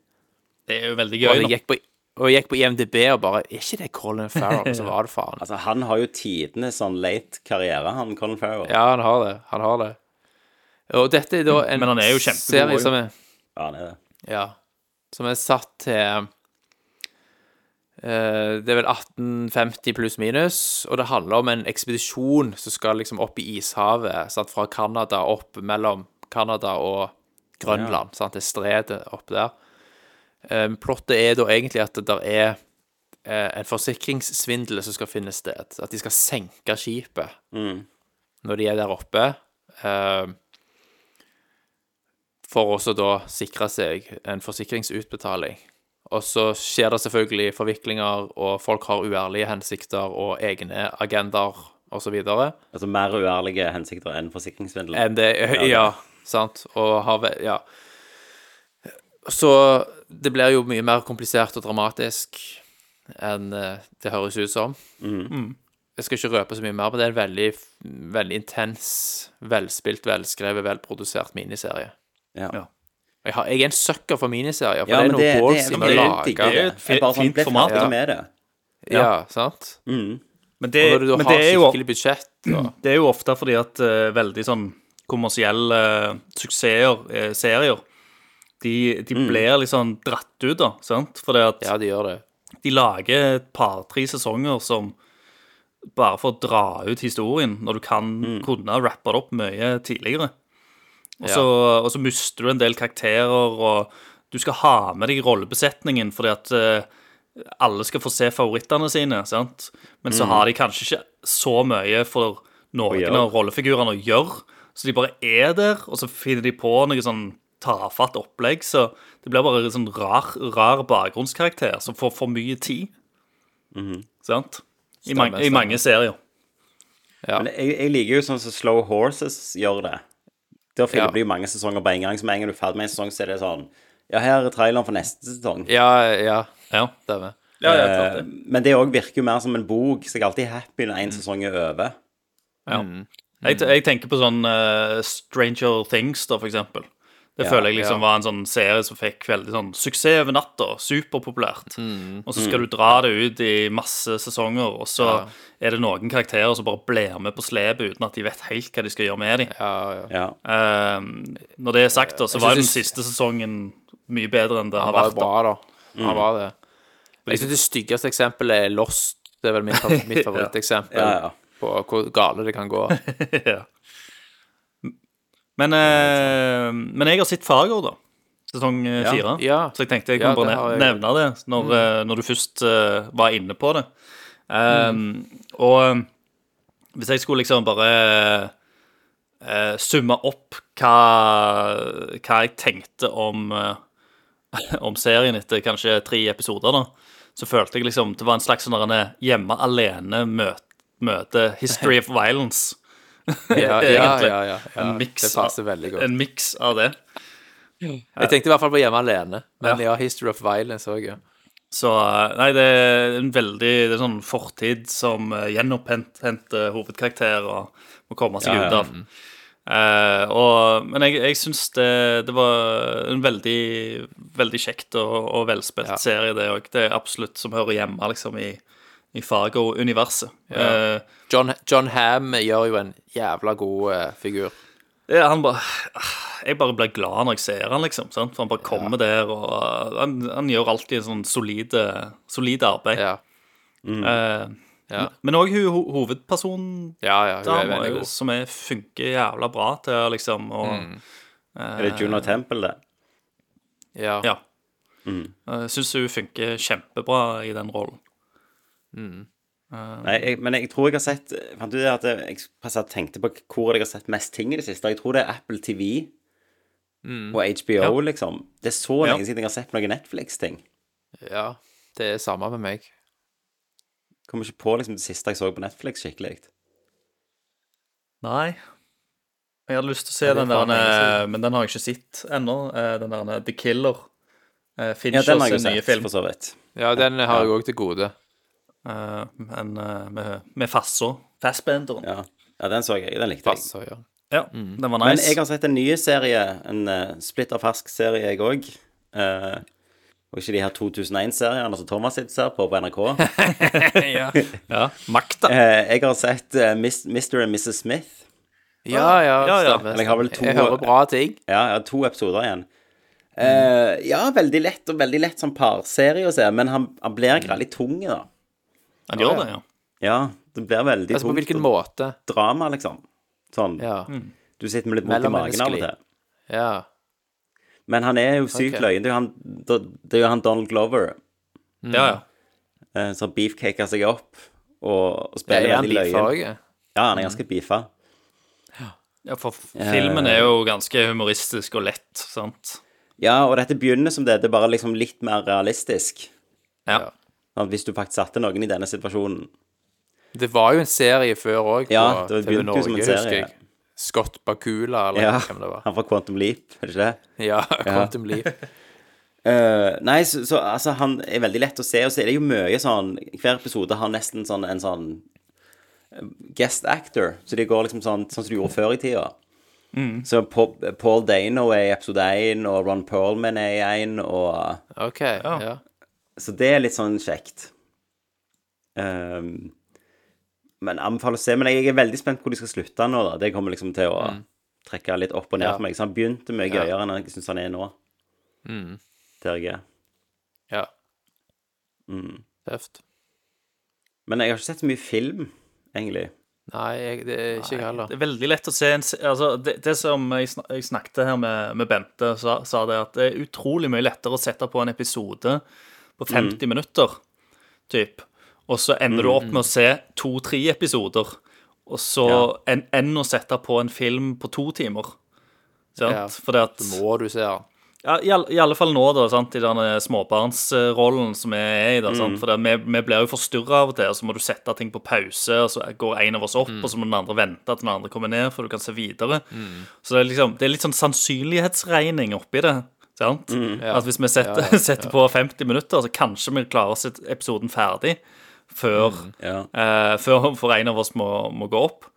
Det er jo veldig Og gøy. jeg gikk på, og jeg gikk på IMDb og bare Er ikke det Colin Farrell? Så var det faen. Altså, han har jo tidenes sånn late karriere, han Colin Farrell. Ja, han har det. Han har det. Og dette er da en Men han er jo kjempegod serie som er, Ja, han er det. ja, som er satt til eh, Det er vel 1850 pluss minus, og det handler om en ekspedisjon som skal liksom opp i ishavet, sant, fra Canada opp mellom Canada og Grønland, sant, det stredet opp der. Eh, plottet er da egentlig at det der er eh, en forsikringssvindel som skal finne sted. At de skal senke skipet når de er der oppe. eh, for også da sikre seg en forsikringsutbetaling. Og så skjer det selvfølgelig forviklinger, og folk har uærlige hensikter og egne agendaer osv. Altså mer uærlige hensikter enn forsikringssvindel. Enn det Ja, sant. Og har Ja. Så det blir jo mye mer komplisert og dramatisk enn eh, det høres ut som. Jeg skal ikke røpe så mye mer, men det er en veldig, veldig intens, velspilt, velskrevet, velprodusert miniserie. Ja. Ja. Jeg, har, jeg er en sucker for miniserier, for Ja, det er men det, balls det, i det, å det, lage. det er et bare sånn, fint format. Ja. med det. Ja, sant? Men det, Og når du men har det er jo skikkelig budsjett og, Det er jo ofte fordi at uh, veldig sånn kommersielle uh, suksesser, uh, serier, de, de blir litt sånn dratt ut, da. sant? Fordi at Ja, de gjør det. de lager et par-tre sesonger som bare for å dra ut historien, når du kan kunne rappe det opp mye tidligere. Og så, og så mister du en del karakterer, og du skal ha med deg rollebesetningen fordi at uh, alle skal få se favorittene sine, sant? Men så har de kanskje ikke så mye for noen av rollefigurene å gjøre, så de bare er der, og så finner de på noe sånn tafatt opplegg, så det blir bare en sånn rar, rar bakgrunnskarakter som får for mye tid. Sant? I, mange, I mange serier. Ja. Men jeg, jeg liker jo sånn som Slow Horses gjør det. Der Ja. filmer jo mange sesonger på en gang, så med en gang du er ferdig med en sesong, så er det sånn Ja, her er traileren for neste sesong. Ja, ja, Ja, stemmer. ja, ja klart Eh, det. men det òg virker jo mer som en bok, så jeg er alltid happy når en sesong er over. Ja. Jeg, jeg tenker på sånn uh, Stranger Things, da, for eksempel. Det Ja, føler jeg liksom ja. var en sånn serie som fikk veldig sånn suksess over natta. Superpopulært. Mm. Og så skal du dra det ut i masse sesonger, og så Ja. er det noen karakterer som bare blir med på slepet uten at de vet helt hva de skal gjøre med dem. Ja, ja. Ja. Eh, når det er sagt, da, så var jo den siste sesongen mye bedre enn det har vært. da. bra, da. Han var det. Jeg syns det styggeste eksempelet er Lost. Det er vel mitt, mitt favoritteksempel Ja, ja. på hvor gale det kan gå. ja. Men, eh, men jeg har sett Fargo, da. Sesong eh, Ja. fire. Ja. Så jeg tenkte jeg kunne bare det Mm. nevne det når, mm. når du først uh, var inne på det. Um, Og um, hvis jeg skulle liksom bare uh, summe opp hva, hva jeg tenkte om, uh, om serien etter kanskje tre episoder, da, så følte jeg liksom det var en slags sånn hjemme alene-møte møte History of Violence. Ja, ja, Egentlig. ja, ja. En miks Det passer veldig godt. En miks av det. Jeg tenkte i hvert fall på Hjemme alene, men ja, History of Violence òg, ja. Så eh, nei, det er en veldig Det er sånn fortid som uh, gjenopphenter hovedkarakter og må komme seg Ja, ut av. Uh, og, men jeg, jeg syns det, det var en veldig veldig kjekt og, og velspilt Ja. serie, det òg. Det er absolutt som hører hjemme liksom i, i Fargo-universet. Eh, John, John Ham gjør jo en jævla god uh, figur. Ja, han bare Jeg bare blir glad når jeg ser han, liksom. Sant? For han bare kommer der, og uh, han, han gjør alltid sånn solide, solide arbeid. Ja, Eh, ja, men òg ho hovedpersonen ja, ja hun er god. som er, funker jævla bra til liksom og, Mm. Er det Juno Temple, det? Ja. Ja. Jeg syns hun funker kjempebra i den rollen. Nei, jeg, men jeg tror jeg har sett Fant du det at jeg, jeg tenkte på hvor jeg har sett mest ting i det siste? Jeg tror det er Apple TV og HBO, Ja. liksom. Det er så Ja. lenge siden jeg har sett noen Netflix-ting. ja, det er samme med meg. Kommer ikke på liksom det siste jeg så på Netflix skikkelig. Nei. Jeg hadde lyst til å se Ja, den der, eh, men den har jeg ikke sett ennå. eh, Den der eh, The Killer. Finchers Ja, den har jeg nye sett, film. for så vidt. Ja, den har jeg òg til gode. Eh, men eh, med, med Fasso. Fassbenderen. Ja, Ja. ja, den så jeg. Den likte jeg. Fasso, ja. den var nice. Men jeg har sett en ny serie, en uh, splitter fersk serie, jeg òg. og ikke de her 2001-seriene som Thomas sitter ser på på NRK. ja, Makta. Eh, jeg har sett eh, Mr. and Mrs. Smith. Ja, ja, Ja, ja. Eller jeg har vel to- Jeg hører bra ting. Ja, jeg har to episoder igjen. Eh, ja, veldig lett og veldig lett som parserie å se, men han, han blir litt tung, da. Han gjør det, ja. Ja, det blir veldig Altså, på tungt. hvilken måte? Drama, liksom. Sånn. Ja. Du sitter med litt vondt i magen av og til. Ja. Men han er jo sykt okay. løyen. Det er jo han, det er jo han Donald Glover Ja, ja. eh, som beefcaker seg opp og, spiller er han veldig løyen. beefa òg. Ja, han er ganske beefa. ja for filmen er jo ganske humoristisk og lett, sant? Ja, og dette begynner som det. Det er bare liksom litt mer realistisk. Ja. Hvis du faktisk satte noen i denne situasjonen Det var jo en serie før òg, Ja, på det TV jo som en serie. husker jeg. Scott Bakula, eller Ja, hvem det var. han fra Quantum Leap, er det ikke det? Ja, Quantum Leap. uh, nei, så, så altså, han er veldig lett å se, og så er det jo mye sånn Hver episode har nesten sånn en sånn eh, guest actor, så de går liksom sånn sånn som de gjorde før i tida. Så Paul, Paul Dano er i episode 1, og Ron Perlman er i 1, og OK. Ja. Så det er litt sånn kjekt. Um, men anbefaler å se. Men jeg er veldig spent hvor de skal slutte nå, da. Det kommer liksom til å trekke litt opp og ned Ja. for meg. Så han begynte mye Ja. gøyere enn jeg syns han er nå. Mm. Der jeg er. ja. Mm. Tøft. Men jeg har ikke sett så mye film, egentlig. Nei, jeg, det er ikke jeg heller. Det er veldig lett å se en altså, det, det som jeg, snak, jeg snakket her med, med Bente, sa, sa det at det er utrolig mye lettere å sette på en episode på 50 minutter, typ. Og så ender du opp med å se to-tre episoder, og så enn enn å sette på en film på to timer. Sant? Ja. Fordi at Må du se ja. ja, i, all, I alle fall nå, da, sant, i denne småbarnsrollen som vi er i. Da, sant? For det, vi, vi blir jo forstyrra av og til, og så må du sette ting på pause, og så går en av oss opp, og så må den andre vente til den andre kommer ned, for du kan se videre. Så det er, liksom, det er litt sånn sannsynlighetsregning oppi det. Sant? At hvis vi setter, setter på 50 minutter, så kanskje vi klarer å sette episoden ferdig før, Ja. eh, før for en av oss må, må gå opp.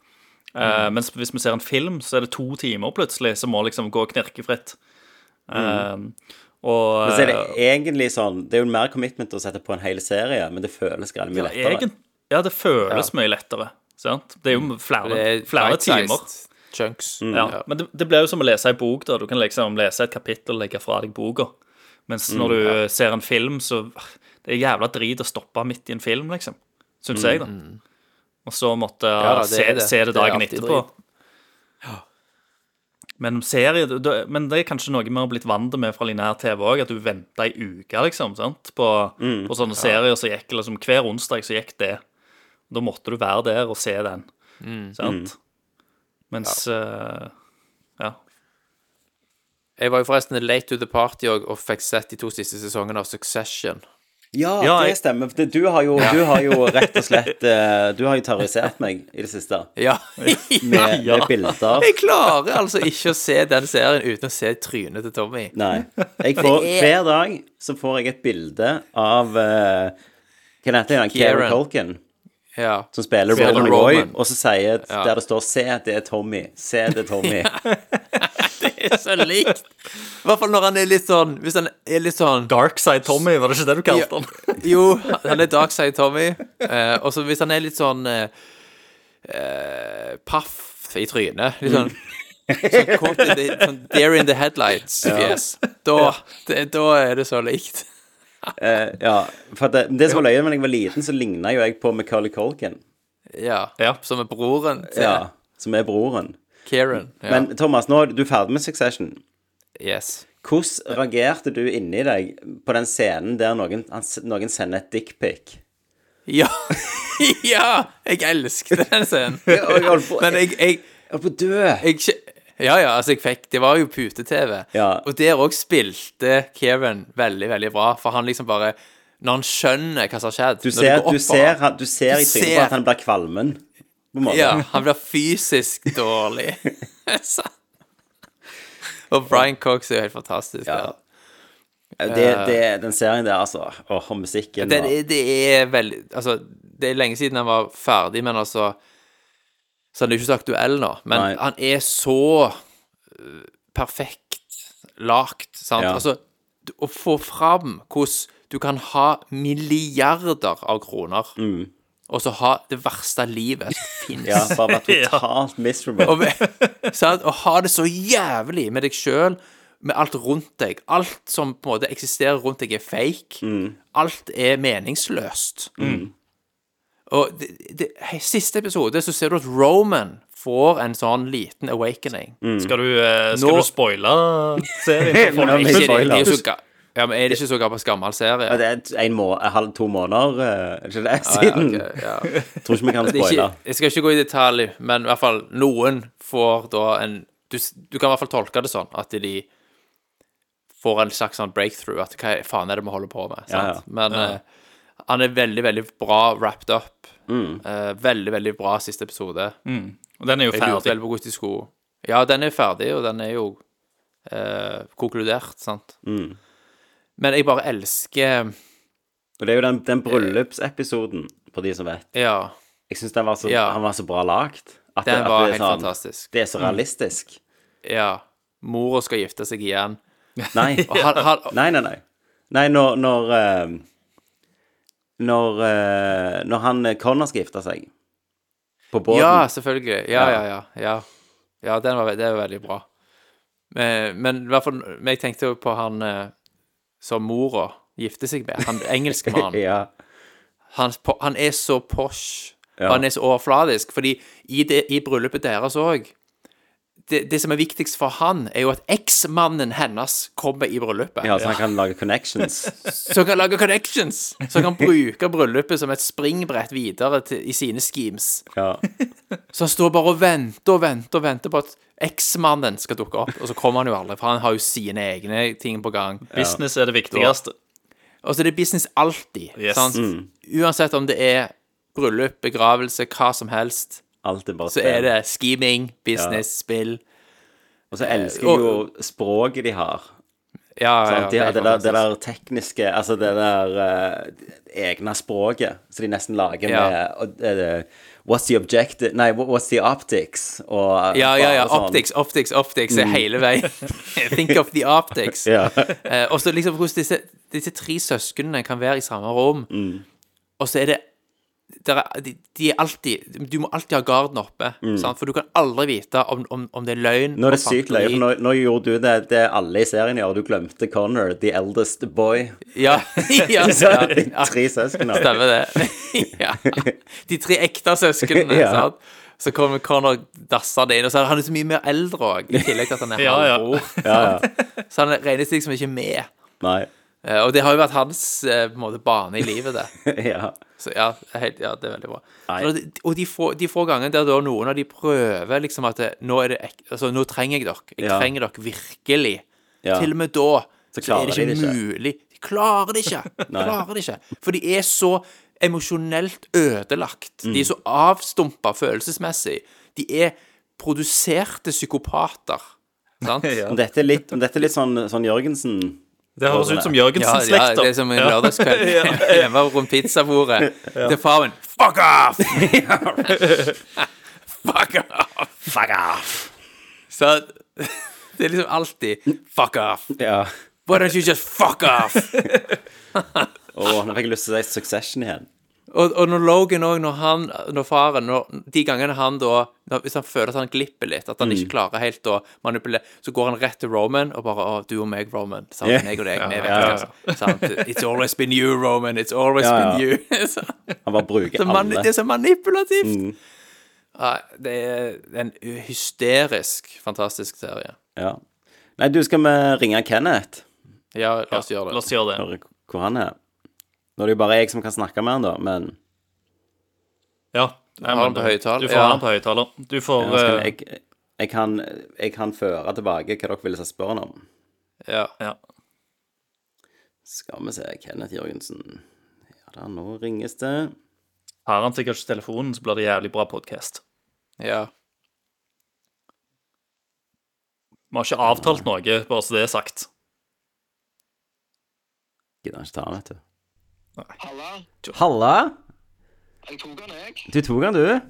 Eh, mens hvis vi ser en film, så er det to timer plutselig som må liksom gå knirkefritt. Eh, og Men så er det egentlig sånn Det er jo mer commitment å sette på en hel serie, men det føles mye ja, lettere. egen, ja, det føles mye lettere. Sant? Det er jo flere, er flere bite-sized timer. Chunks. Ja, men det, det blir jo som å lese ei bok. da Du kan liksom lese et kapittel og legge fra deg boka. Mens Mm, når du ser en film, så Det er jævla drit å stoppe midt i en film, liksom. Syns jeg, da. Og så måtte jeg Ja det se, det. se det dagen det etterpå. drit. Men serie Men det er kanskje noe vi har blitt vant med fra linær-TV òg, at du venta ei uke, liksom, sant? På, Mm. på sånne serier som gikk liksom, Hver onsdag så gikk det. Da måtte du være der og se den. Mm. Sant? Mens eh, Ja. Jeg var jo forresten late to the party og, og fikk sett de to siste sesongene av Succession. Ja, Ja, det jeg- stemmer. For du har, jo, du har jo rett og slett eh, Du har jo terrorisert meg i det siste Ja. med, Ja. med bilder. Jeg klarer altså ikke å se den serien uten å se trynet til Tommy. Nei. Jeg får, er- hver dag så får jeg et bilde av uh, Hva heter han? Kieran Kieran. Ja. Som spiller Spiller Roman Roy, Roman. og så sier der det står 'Se, det er Tommy'. Se, det er Tommy. Det er så likt. I hvert fall når han er litt sånn Hvis han er litt sånn Darkside Tommy, var det ikke det du kalte han? Jo, han er Darkside Tommy. Eh, og så hvis han er litt sånn eh, eh, paff i trynet Litt sånn Sånn, in the, sånn Dare in the headlights-fjes. Da, da er det så likt. Eh, ja, for det, det som var løye, da jeg var liten, så ligna jo jeg på Macaulay Culkin. Ja. Ja. Som er broren til Ja, som er broren. Kieran. Ja. Men Thomas, nå er du ferdig med Succession. yes. Hvordan reagerte du inni deg på den scenen der noen, noen sender et dickpic? Ja. ja! Jeg elsket den scenen. Men jeg, jeg, Jeg holdt på å dø. jeg Ja, ja, altså, jeg fikk Det var jo pute-TV. Ja. Og der òg spilte Kieran veldig, veldig bra, for han liksom bare Når han skjønner hva som har skjedd Du ser, du ser, han- du ser i Du trynet på at han blir kvalmen. Ja, han blir fysisk dårlig. Og Brian Cox er jo helt fantastisk. Ja. Det, det, den serien der, altså. Og musikken. Og- er, det er veldig Altså, det er lenge siden han var ferdig, men altså Så han er ikke så aktuell nå. Men Nei. han er så øh, perfekt lagt, sant? Ja. Altså, å få fram hvordan du kan ha milliarder av kroner, og så ha det verste livet som fins. Mm. Ja, bare være totalt miserable. Og, sant? og ha det så jævlig med deg sjøl, med alt rundt deg. Alt som på en måte eksisterer rundt deg, er fake. Alt er meningsløst. Og det, det, siste episode så ser du at Roman får en sånn liten awakening. Skal du, uh, skal Nå- du spoile serien? Nå ikke, de, de er, så ja, men er det ikke så gammel, gammel serie? Ja, det er en må halv, to måneder, eh, er ikke det, siden. Ja, okay, ja. Tror ikke vi kan spoile. jeg skal ikke gå i detalj, men i hvert fall noen får da en Du, du kan i hvert fall tolke det sånn at de får en slags sånn breakthrough. At hva faen er det vi holder på med? Sant? Ja, ja. Men eh, han er veldig, veldig bra wrapped up. Eh, veldig, veldig bra siste episode. Og den er jo Jeg lurte ferdig. veldig på hvordan de skulle Ja, den er ferdig, og den er jo eh, konkludert, sant. Men jeg bare elsker Og det er jo den, den bryllupsepisoden, for de som vet. Ja, Jeg syns den var så, Ja. han var så bra lagt. At den det, at var det er helt sånn, fantastisk. Det er så realistisk. Ja. Mora skal gifte seg igjen. Nei. Og han, han, Nei, nei, nei. Nei, når Når, eh, når, eh, når han eh, Connor skal gifte seg på båten Ja, selvfølgelig. Ja, Ja. ja, ja. Ja, var, det var veldig bra. Men, men i hvert fall Jeg tenkte jo på han eh, som mora gifter seg med. Han engelskmannen. ja. Han, han er så posh. Ja. Han er så overfladisk. Fordi i, det, i bryllupet deres òg det, det som er viktigst for han, er jo at eksmannen hennes kommer i bryllupet. Ja, så han kan lage connections. Så han kan lage connections. Så han kan bruke bryllupet som et springbrett videre til, i sine schemes. Ja. Så han står bare og venter og venter og venter på at eksmannen skal dukke opp, og så kommer han jo aldri, for han har jo sine egne ting på gang. Business er det viktigste. Og så er det business alltid. Yes. Sant? Uansett om det er bryllup, begravelse, hva som helst, Alt er bare så er det scheming, business, spill. Og så elsker og- jeg jo språket de har. Ja, ja, ja, De det det, er der, det der tekniske Altså det der uh, egne språket som de nesten lager med eh, What's the objective Nei, what's the optics? Og Ja, ja, ja. sånn. Optics, optics, optics er hele veien. Think of the optics. Ja. uh, og så liksom hvordan disse, disse tre søsknene kan være i samme rom, Mm. og så er det er, de, de er alltid Du må alltid ha garden oppe, sant? for du kan aldri vite om, om, om det er løgn. Mm. Nå er det sykt løye, for nå, nå gjorde du det det alle i serien gjør. Du glemte Connor, the eldest boy. Ja, ja, ja, de ja, tre søsknene. stemmer det. ja. De tre ekte søsknene. Ja. sant? Så kommer Connor dassende inn, og så er han så mye mer eldre òg, i tillegg til at han er Ja, ja. halvbror. Ja, ja. Så han regnes liksom ikke med. Nei. Eh, Og det har jo vært hans eh, måte, bane i livet, det. ja. Så ja, helt, ja det er veldig bra. Nei. Og de, de få, de få gangene der da noen av de prøver liksom at det, nå er det Altså, nå trenger jeg dere. Jeg Ja. trenger dere virkelig. Ja. Til og med da så, så er det de ikke, det ikke. mulig. De klarer det ikke. De klarer det ikke. For de er så emosjonelt ødelagt. Mm. De er så avstumpa følelsesmessig. De er produserte psykopater. Sant? Ja. Om dette er litt, om dette er litt sånn, sånn Jørgensen Det høres ut som Jørgensen-slekta. ja, det er som en lørdagskveld hjemme rundt pizzabordet. Til faren Fuck off! Fuck off! Fuck off! Så det er liksom alltid Fuck off! Ja. Why don't you just fuck off? Å, nå fikk jeg lyst til å si Succession igjen. Og, og når Logan òg, når han Når faren når, De gangene han da når, Hvis han føler at han glipper litt, at han Mm. ikke klarer helt å manipulere, så går han rett til Roman og bare Å, du og meg, Roman. Sant? Yeah. Meg og deg, vi vet Ja, ja, viktigst. Sant? It's always been you, Roman. It's always Ja, ja. been you. Så- Han bare bruker alle. det er så manipulativt. Mm. Ja, det er en hysterisk fantastisk serie. Ja. Nei, du, skal vi ringe Kenneth? Ja, la oss gjøre La det. oss gjøre det. Hvor han er. Nå er det jo bare jeg som kan snakke med han, da, men Ja. Nei, Har men han på høyttaler? Du får Ja. han på høyttaler. Du får ja, skal eh, jeg, jeg, kan, jeg kan føre tilbake hva dere ville spørre han om. Ja. ja. Skal vi se Kenneth Jørgensen. Ja da, nå ringes det. Har han sikkert ikke telefonen, så blir det jævlig bra podkast. ja. Vi har ikke avtalt noe, bare så det er sagt. Gidder han ikke ta vet du. Halla, Halla! jeg tok den, jeg. Du tok den, du.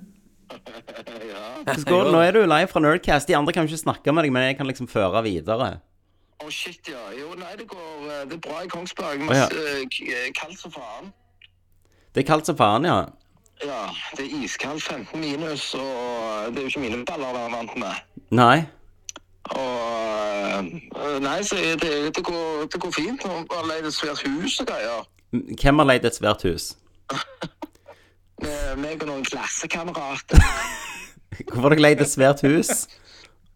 ja. Skål. Nå er du live fra Nerdcast. De andre kan jo ikke snakke med deg, men jeg kan liksom føre videre. Å, shit, ja. Jo, nei, det går eh, Det er bra i Kongsberg. Men oh, ja. eh, eh, kaldt som faen. Det er kaldt som faen, ja. Ja, det er iskaldt, 15 minus, og det er jo ikke mine baller jeg er vant med. Nei. Og Nei, så det, det, går, det går fint. Nå har leid et svært hus og greier. Hvem har leid et svært hus? Med meg og noen klassekamerater. Hvorfor har dere leid et svært hus?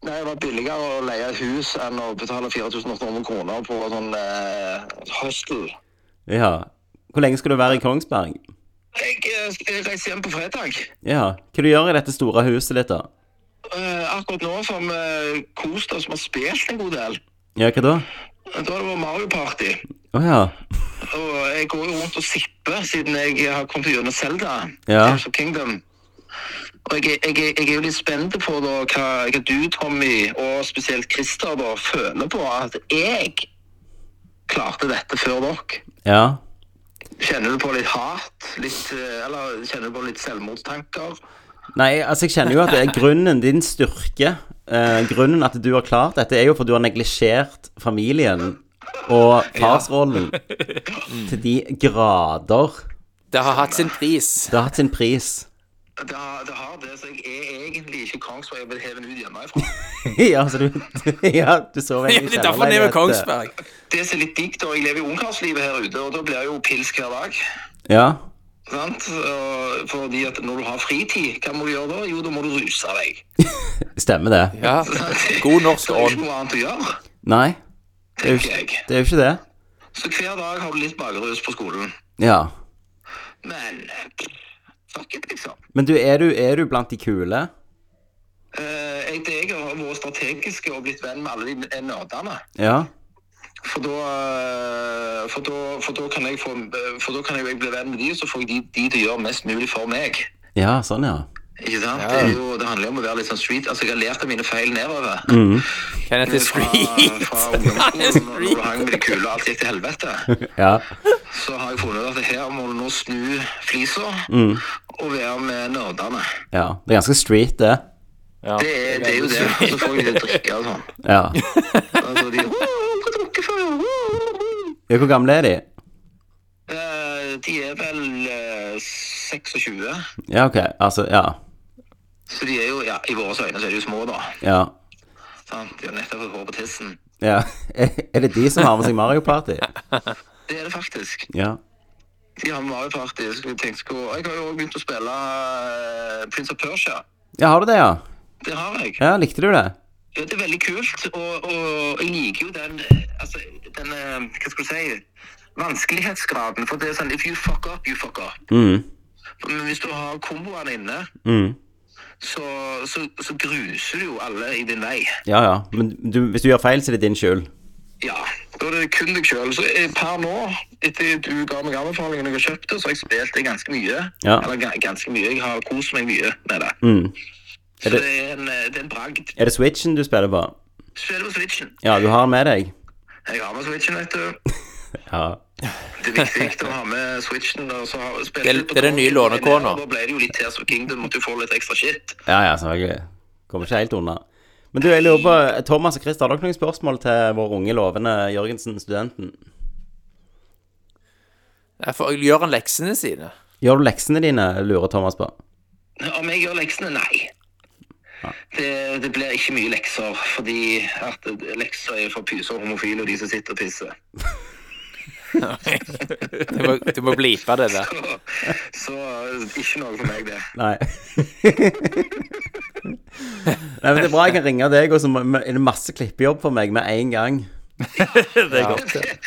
Nei, Det var billigere å leie et hus enn å betale 4800 kroner på sånn eh, hostel. Ja. Hvor lenge skal du være i Kongsberg? Jeg, eh, jeg reiser hjem på fredag. Ja. Hva du gjør i dette store huset ditt, da? Uh, akkurat nå har vi kost oss med å spilt en god del. Ja, hva da? Da det var Mario Party. Oh, ja. Og jeg går jo rundt og sipper siden jeg har kommet gjennom Selda. Ja. Tears of Kingdom. Og jeg, jeg, jeg er jo litt spent på da, hva, hva du, Tommy, og spesielt Christer, da, føler på at jeg klarte dette før dere. Ja. Kjenner du på litt hat? Litt, eh, eller kjenner du på litt selvmordstanker? Nei, altså, jeg kjenner jo at det er grunnen, din styrke, eh, grunnen at du har klart dette, er jo for du har neglisjert familien og farsrollen til de grader. Det har hatt sin pris. Det har hatt sin pris. Det har det, har det så jeg er egentlig ikke Kongsberg. Jeg vil heve den ut hjemmefra. ja, så du Ja, du sover Det egentlig Det er derfor jeg er Kongsberg. Det som er litt digg, da, jeg lever jo ungkarslivet her ute, og da blir jeg jo pils hver dag. Ja. Sant? Fordi at når du har fritid, hva må du gjøre da? Jo, da må du ruse deg. Stemmer det? Ja. God norsk ånd. det er jo ikke noe annet å gjøre, Nei, det er jo ikke det. Er jo ikke det. Så hver dag har du litt bakerus på skolen. Ja. Men fuck it, liksom. Men du, er du, er du blant de kule? Uh, jeg, jeg har vært strategisk og blitt venn med alle de nerdene. Ja. For da, eh, for, da, for da kan jeg få eh, For da kan jeg bli venn med de, så får jeg de, de til å gjøre mest mulig for meg. Ja, sånn, ja. Ikke sant? Det, er jo, det handler jo om å være litt sånn street. Altså, jeg har lært av mine feil nedover. Kenneth jeg til street. fra ungdomsskolen, når du hang med de kule og alt gikk til helvete, Ja. så har jeg funnet ut at her må du nå snu flisa og være med nerdene. ja. Det er ganske street, det. Ja. Det er, det er jo det. Og så får jeg drikke og sånn. Ja. Altså, de, ja hvor gamle er de? Uh, De er vel uh, 26, Ja, OK. Altså, ja. så de er jo, ja, i våre øyne så er de jo små da. Ja. Sant? De har nettopp fått hår på tissen. ja. Er det de som har med seg Mario Party? Det er det faktisk. Ja. De har med Mario Party. Så jeg, tenkte, jeg har jo også begynt å spille uh, Prince of Persia. Ja, har du det, ja? Det har jeg. Ja, Likte du det? Ja, det er veldig kult, og, og jeg liker jo den, altså, den, eh, hva skal du si, vanskelighetsgraden, for det er sånn, if you fuck up, you fuck up. Mm. Men hvis du har komboene inne, Mm. så, så, så gruser du jo alle i din vei. Ja, ja. Men du, hvis du gjør feil, så er det din skyld. Ja, da er det kun deg selv. Så eh, per nå, etter du ga meg anbefalingen jeg har kjøpt det, så har jeg spilt det ganske mye. Ja. Eller ganske mye, jeg har kost meg mye med det. Mm. Så det- det er en, eh, det er en bragd. Er det Switchen du spiller på? Spiller på Switchen. Ja, du har den med deg? Jeg har med Switchen, vet du. Ja. Det er viktig å ha med Switchen. Og så har, Det er- det er den nye lånekona. Da ble det jo litt Tears of Kingdom, måtte jo få litt ekstra shit. Ja, ja, selvfølgelig. Kommer ikke helt unna. Men du, jeg lurer på, Thomas og Chris, har dere noen spørsmål til vår unge, lovende Jørgensen, studenten? Jeg får gjøre han leksene sine. Gjør du leksene dine, lurer Thomas på. Om jeg gjør leksene? Nei. Det, det blir ikke mye lekser, fordi at lekser er for pyser og homofile og de som sitter og pisser. Du må, du må blipe det der. Så, så ikke noe for meg, det. Nei. Nei, men Det er bra jeg kan ringe deg, og så er det masse klippejobb for meg med en gang. Det er godt. Det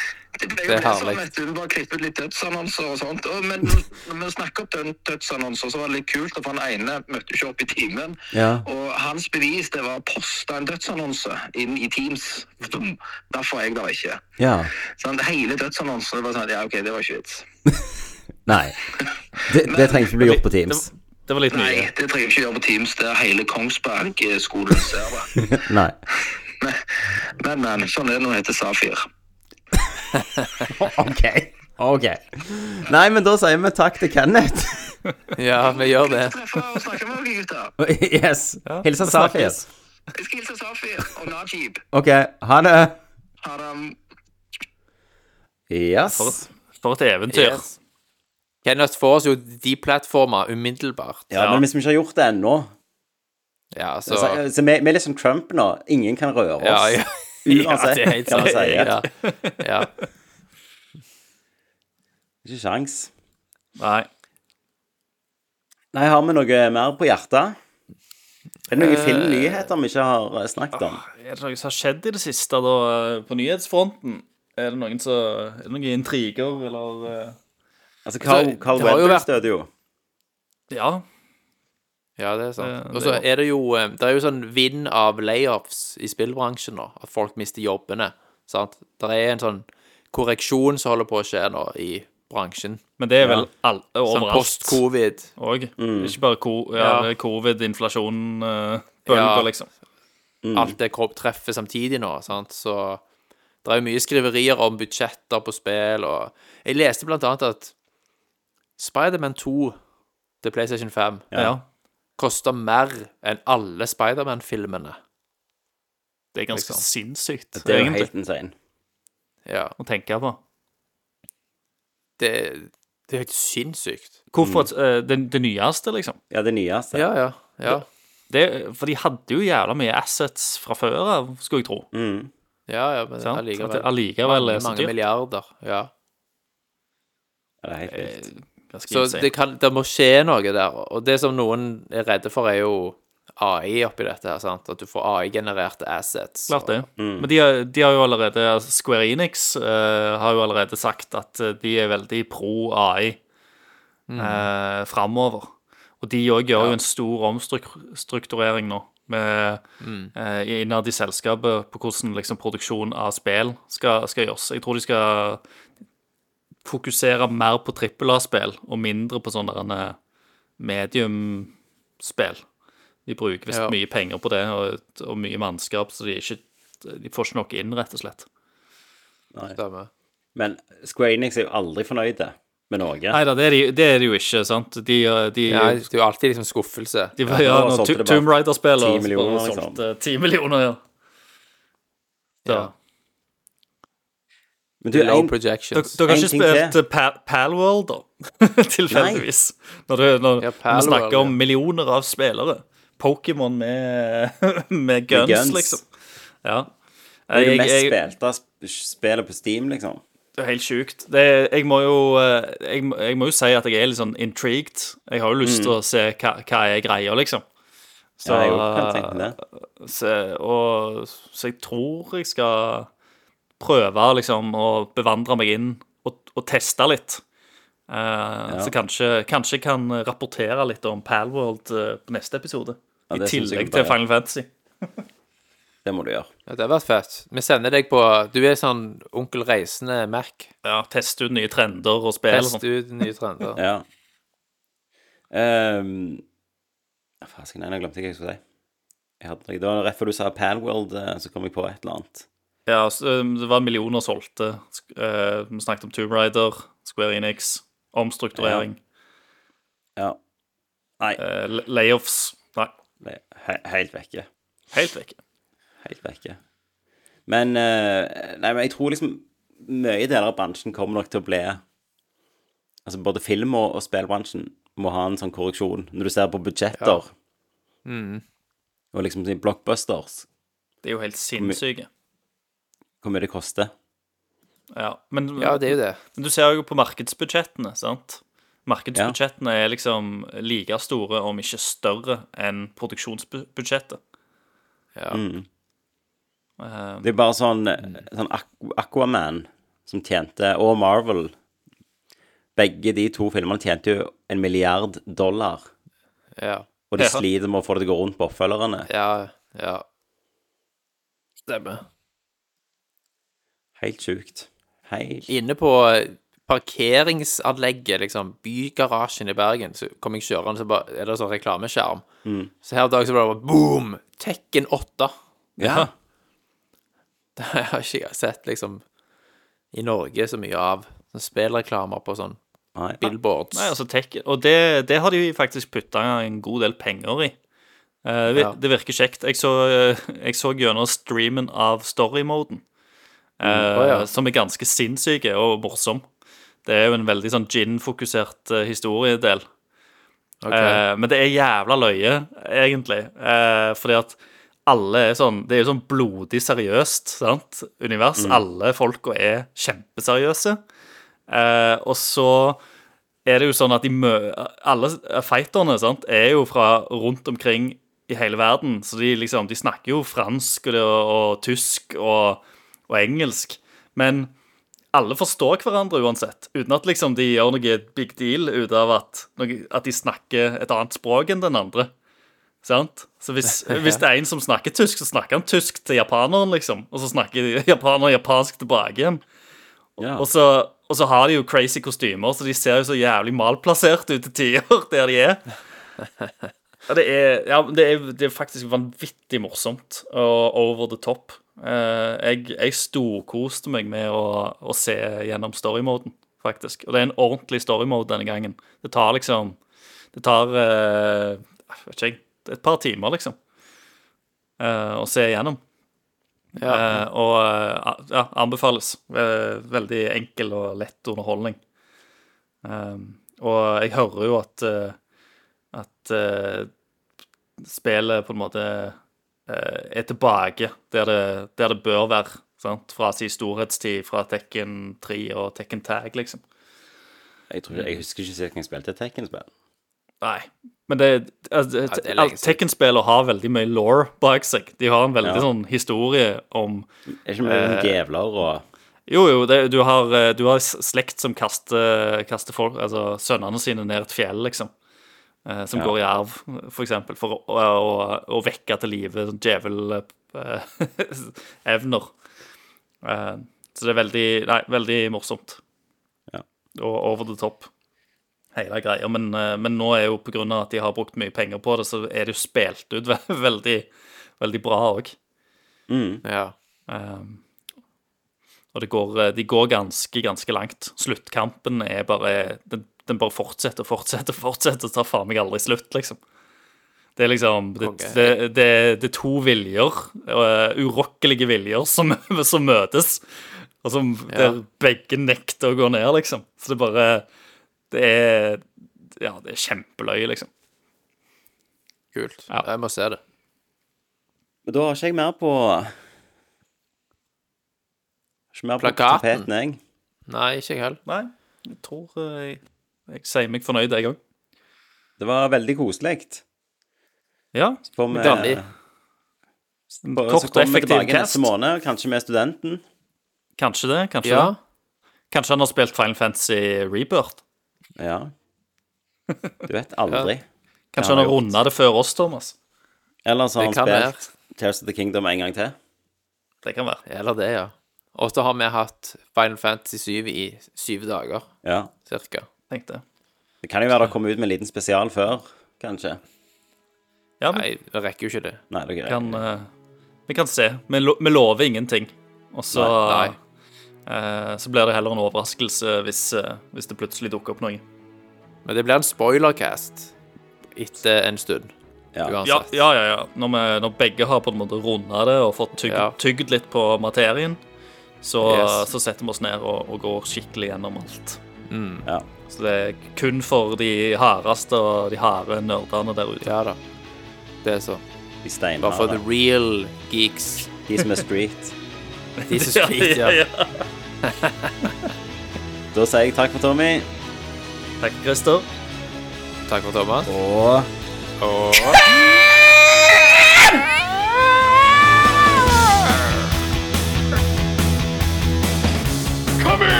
ble jo det sånn, vet du. Bare klippet litt dødsannonser og sånt. Og, men når vi snakker om død- dødsannonser, så var det litt kult, for han ene møtte ikke opp i timen. Ja. Og hans bevis det var å poste en dødsannonse inn i Teams. Derfor er jeg der ikke. Ja. Sånn, hele dødsannonsen var sånn, ja ok, det var ikke vits. Nei. Det, det trenger ikke bli gjort på Teams. Det var litt Nei, det trenger ikke gjøre på Teams. Det er hele Kongsberg-skolen ser det. Nei. Men, men, sånn er det når det heter Safir. OK. OK. Nei, men da sier vi takk til Kenneth. Ja, vi gjør det. Yes. Hilsa Safir. Jeg skal hilse Safir og Najib. OK. Ha det. Ha det. Yes. For et eventyr. Yes. Kenneth får oss jo de plattformer umiddelbart. Ja, men hvis vi ikke har gjort det ennå Ja, Så, så så vi, vi er litt som Trump nå. Ingen kan røre oss. Ja, ja. Uansett Ja, det er helt sant. Ja. ja. Ikke sjans. Nei. Nei, har vi noe mer på hjertet? Er det noen Eh, filmnyheter vi ikke har eh, snakket om? Er det noe som har skjedd i det siste da, eh, på nyhetsfronten? Er det noen, som, er det noen intriger, eller Altså, Carl, Altså, Carl vært- døde jo. Ja. Ja, det er sant. Og så er det jo eh, Det er jo sånn vind av layoffs i spillbransjen nå. At folk mister jobbene. Sant? Det er en sånn korreksjon som holder på å skje nå i bransjen. Men det er vel all, Sånn post-covid. Og ikke bare ko, ja, Ja. covid, inflasjon, uh, bølger, Ja. liksom. Alt det treffer samtidig nå. Sant? Så det er jo mye skriverier om budsjetter på spill, og Jeg leste blant annet at Spiderman 2 til PlayStation 5 Ja. Koster mer enn alle Spiderman-filmene. Det er ganske Liksom. sinnssykt, Det er jo egentlig, helt insane. Ja. å tenke på. Det, det er helt sinnssykt. Hvorfor mm. eh, det, det nyeste, liksom? Ja, det nyeste. Ja, ja. ja. Det, for de hadde jo jævla mye assets fra før av, skulle jeg tro. Mm. Ja, ja, men Sant? Det allikevel. allikevel er mange, så mange milliarder. Ja. Ja, det er helt vilt. Så det, kan, det må skje noe der. Og det som noen er redde for, er jo AI oppi dette her, sant? At du får AI-genererte assets. Klart det. Mm. Men de, har- de har jo allerede altså Square Enix uh, har jo allerede sagt at eh, de er veldig pro AI Mm. uh, framover. Og de òg gjør jo en stor omstrukturering nå med, Mm. eh, innad i selskapet på hvordan liksom, produksjon av spill skal, skal gjøres. Jeg tror de skal fokusere mer på trippel A-spill og mindre på sånne mediumspill. De bruker visst Ja. mye penger på det, og, og mye mannskap, så de, ikke, de får ikke noe inn, rett og slett. Stemmer. Men Square Enix er jo aldri fornøyde med Norge. Nei da, det, de- det er de jo ikke, sant. De, de, Ja, det er jo alltid liksom skuffelse. de Ja, ja, nå når solgte Tomb Raider-spillet 10 millioner, liksom. solgte 10 millioner, ja. Så. Men du, Low en, projections. dere har ikke spilt eh, Palworld, da? Tilfeldigvis. Når, du, når, Ja, når vi Palworld, snakker om millioner av spillere. Pokémon med, med, guns, guns. liksom. Ja. det er det mest jeg, spilte sp- spillet på Steam, liksom. det er helt sjukt. Det, jeg, må jo, eh, jeg, jeg må jo si at jeg er litt sånn intrigued. Jeg har jo lyst til å se hva, hva er greia, liksom. Så, Mm. Ja, jeg kan tenke det. så, og, så jeg tror jeg skal prøve liksom å bevandre meg inn og, og teste litt. Eh, Så kanskje, kanskje jeg kan rapportere litt om Palworld eh, på neste episode. Ja, I tillegg til Final Fantasy. Det må du gjøre. Ja, det har vært fett. Vi sender deg på Du er sånn onkel reisende Mac. Ja, Teste ut nye trender og spill og Test ut nye trender. Ja. Um, Fasken, jeg glemte hva jeg skulle si. Jeg hadde, det var rett før du sa Palworld, eh, så kom jeg på et eller annet. Ja, det var millioner solgte. Eh, vi snakket om Tomb Raider, Square Enix, omstrukturering, Ja. Nei, eh, layoffs. Nei, he helt vekke. helt vekk. Helt vekke. Men eh, Nei, men jeg tror liksom mye deler av bransjen kommer nok til å bli Altså både film- og, og spillbransjen må ha en sånn korreksjon. Når du ser på budsjetter og liksom blockbusters, Det er jo helt sinnssyke. Hvor mye det koster. Ja, men, Ja, det er jo det. men du ser jo på markedsbudsjettene, sant? Markedsbudsjettene er liksom like store, om ikke større, enn produksjonsbudsjettet. Ja. Eh, Det er bare sånn, sånn Aquaman som tjente, og Marvel Begge de to filmene tjente jo en milliard dollar. Ja. Og de Ja. sliter med å få det til å gå rundt på oppfølgerne. Ja. ja. Stemmer. Helt sjukt. Helt Inne på parkeringsanlegget, liksom, bygarasjen i Bergen, så kom jeg kjørende, så bare, er det sånn reklameskjerm. Så her dag så var det bare boom! Tekken 8. Ja. Det har jeg ikke sett, liksom, i Norge så mye av. Sånn spillreklamer på sånn Nei. billboards. Nei, altså Tekken Og det, det har de faktisk putta en god del penger i. Uh, det, Ja. det virker kjekt. Jeg så, eh, jeg så gjennom streamen av story-moden, Å, ja. som er ganske sinnssyke og morsom. Det er jo en veldig sånn gin-fokusert eh, historiedel. Okay. Eh, men det er jævla løye, egentlig. Fordi at alle er sånn Det er jo sånn blodig seriøst, sant? Univers. Alle folka er kjempeseriøse. Eh, og så er det jo sånn at de mø alle fighterne sant, er jo fra rundt omkring i hele verden. Så de liksom De snakker jo fransk og, og tysk og, og engelsk. Men alle forstår hverandre uansett, uten at liksom de gjør noe big deal ut av at, at de snakker et annet språk enn den andre. Sant? Så hvis, hvis det er en som snakker tysk, så snakker han tysk til japaneren, liksom. Og så snakker japaneren japansk tilbake igjen. Ja. Og så, og så har de jo crazy kostymer, så de ser jo så jævlig malplassert ut til tider der de er. Ja, det er, ja, det er, det er faktisk vanvittig morsomt og over the top. Eh, jeg, jeg storkoste meg med å, å se gjennom storymoden, faktisk. Og det er en ordentlig storymode denne gangen. Det tar liksom Det tar uh, vet ikke et par timer, liksom, uh, å se gjennom. Ja. Uh, og ja, anbefales. Veldig enkel og lett underholdning. Og jeg hører jo at at spillet på en måte er tilbake der det, der det bør være. Sant? Fra sin storhetstid, fra Tekken 3 og Tekken Tag, liksom. Jeg, tror, jeg husker ikke sist jeg spilte et Tekken-spill. Nei. Men det, altså, siden. Tekken-spillere har veldig mye law bak seg. De har en veldig Ja. sånn historie om Er ikke mye Eh, djevler og Jo, jo, det, du, har, eh, du har slekt som kaster, kaster folk, altså sønnene sine ned et fjell, liksom. Eh, som Ja. går i arv, for eksempel, for å, å, å vekke til live djevelevner. djevel-evner. Eh, så det er veldig, nei, veldig morsomt. Ja. Og over the top. Hele greia. Men, eh, men nå er jo av at de har brukt mye penger på det, så er det jo spilt ut veldig, veldig bra òg. Ja. Um, og det går, de går ganske, ganske langt. Sluttkampen er bare Den, den bare fortsetter og fortsetter og fortsetter og tar faen meg aldri slutt, liksom. Det er liksom Det, det, det, det er to viljer, uh, urokkelige viljer, som, som møtes. Og som der begge nekter å gå ned, liksom. Så det bare Det er Ja, det er kjempeløye, liksom. Kult. Ja. Jeg må se det. Men da har ikke jeg mer på Ikke mer på Plakaten. tapeten, jeg. Nei, ikke jeg heller. Nei, jeg tror eh, jeg, jeg sier meg fornøyd, jeg òg. Det var veldig koselig. Ja. For vi Veldig. Kort så og effektiv cast. neste måned, kanskje med studenten. Kanskje det. Kanskje Ja. det. Kanskje han har spilt Final Fantasy Rebirth. Ja. Du vet aldri. Kanskje han har runda det før oss, Thomas. Eller så har han spilt spilt Tears of the Kingdom en gang til. Det kan være. Eller det, ja. Og så har vi hatt Final Fantasy 7 i syv dager, Ja. cirka. Tenk det. Det kan jo være det kommer ut med en liten spesial før, kanskje. Ja, men, Nei, det rekker jo ikke det. Nei, det er greit. kan, uh, vi kan se. Vi, lo vi lover ingenting. Og så Nei. eh, Så blir det heller en overraskelse hvis, eh, hvis det plutselig dukker opp noe. Men det blir en spoilercast etter en stund. Ja. Ja, ja, ja. ja. Når, vi, når begge har på en måte runda det og fått tygd, Ja. tygd litt på materien, så, Yes. så setter vi oss ned og, og går skikkelig gjennom alt. Ja. Så det er kun for de hardeste og de harde nerdene der ute. Ja da. Det er så. De steinharde. Bare for the real geeks. De som er street. De som er street, ja. Da sier jeg takk for Tommy. Takk, Christer. Takk for Thomas. Og Og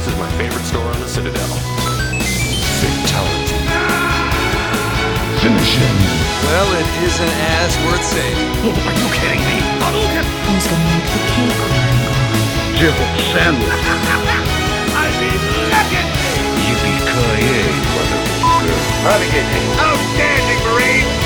this is my favorite store on the Citadel. Fatality. Finish him. Well, it isn't as worth saving. Oh, are you kidding me? Who's gonna make the cake line? Jill Sandler. I mean, look at me! Yippee-ki-yay, motherfucker. Outstanding, Marine!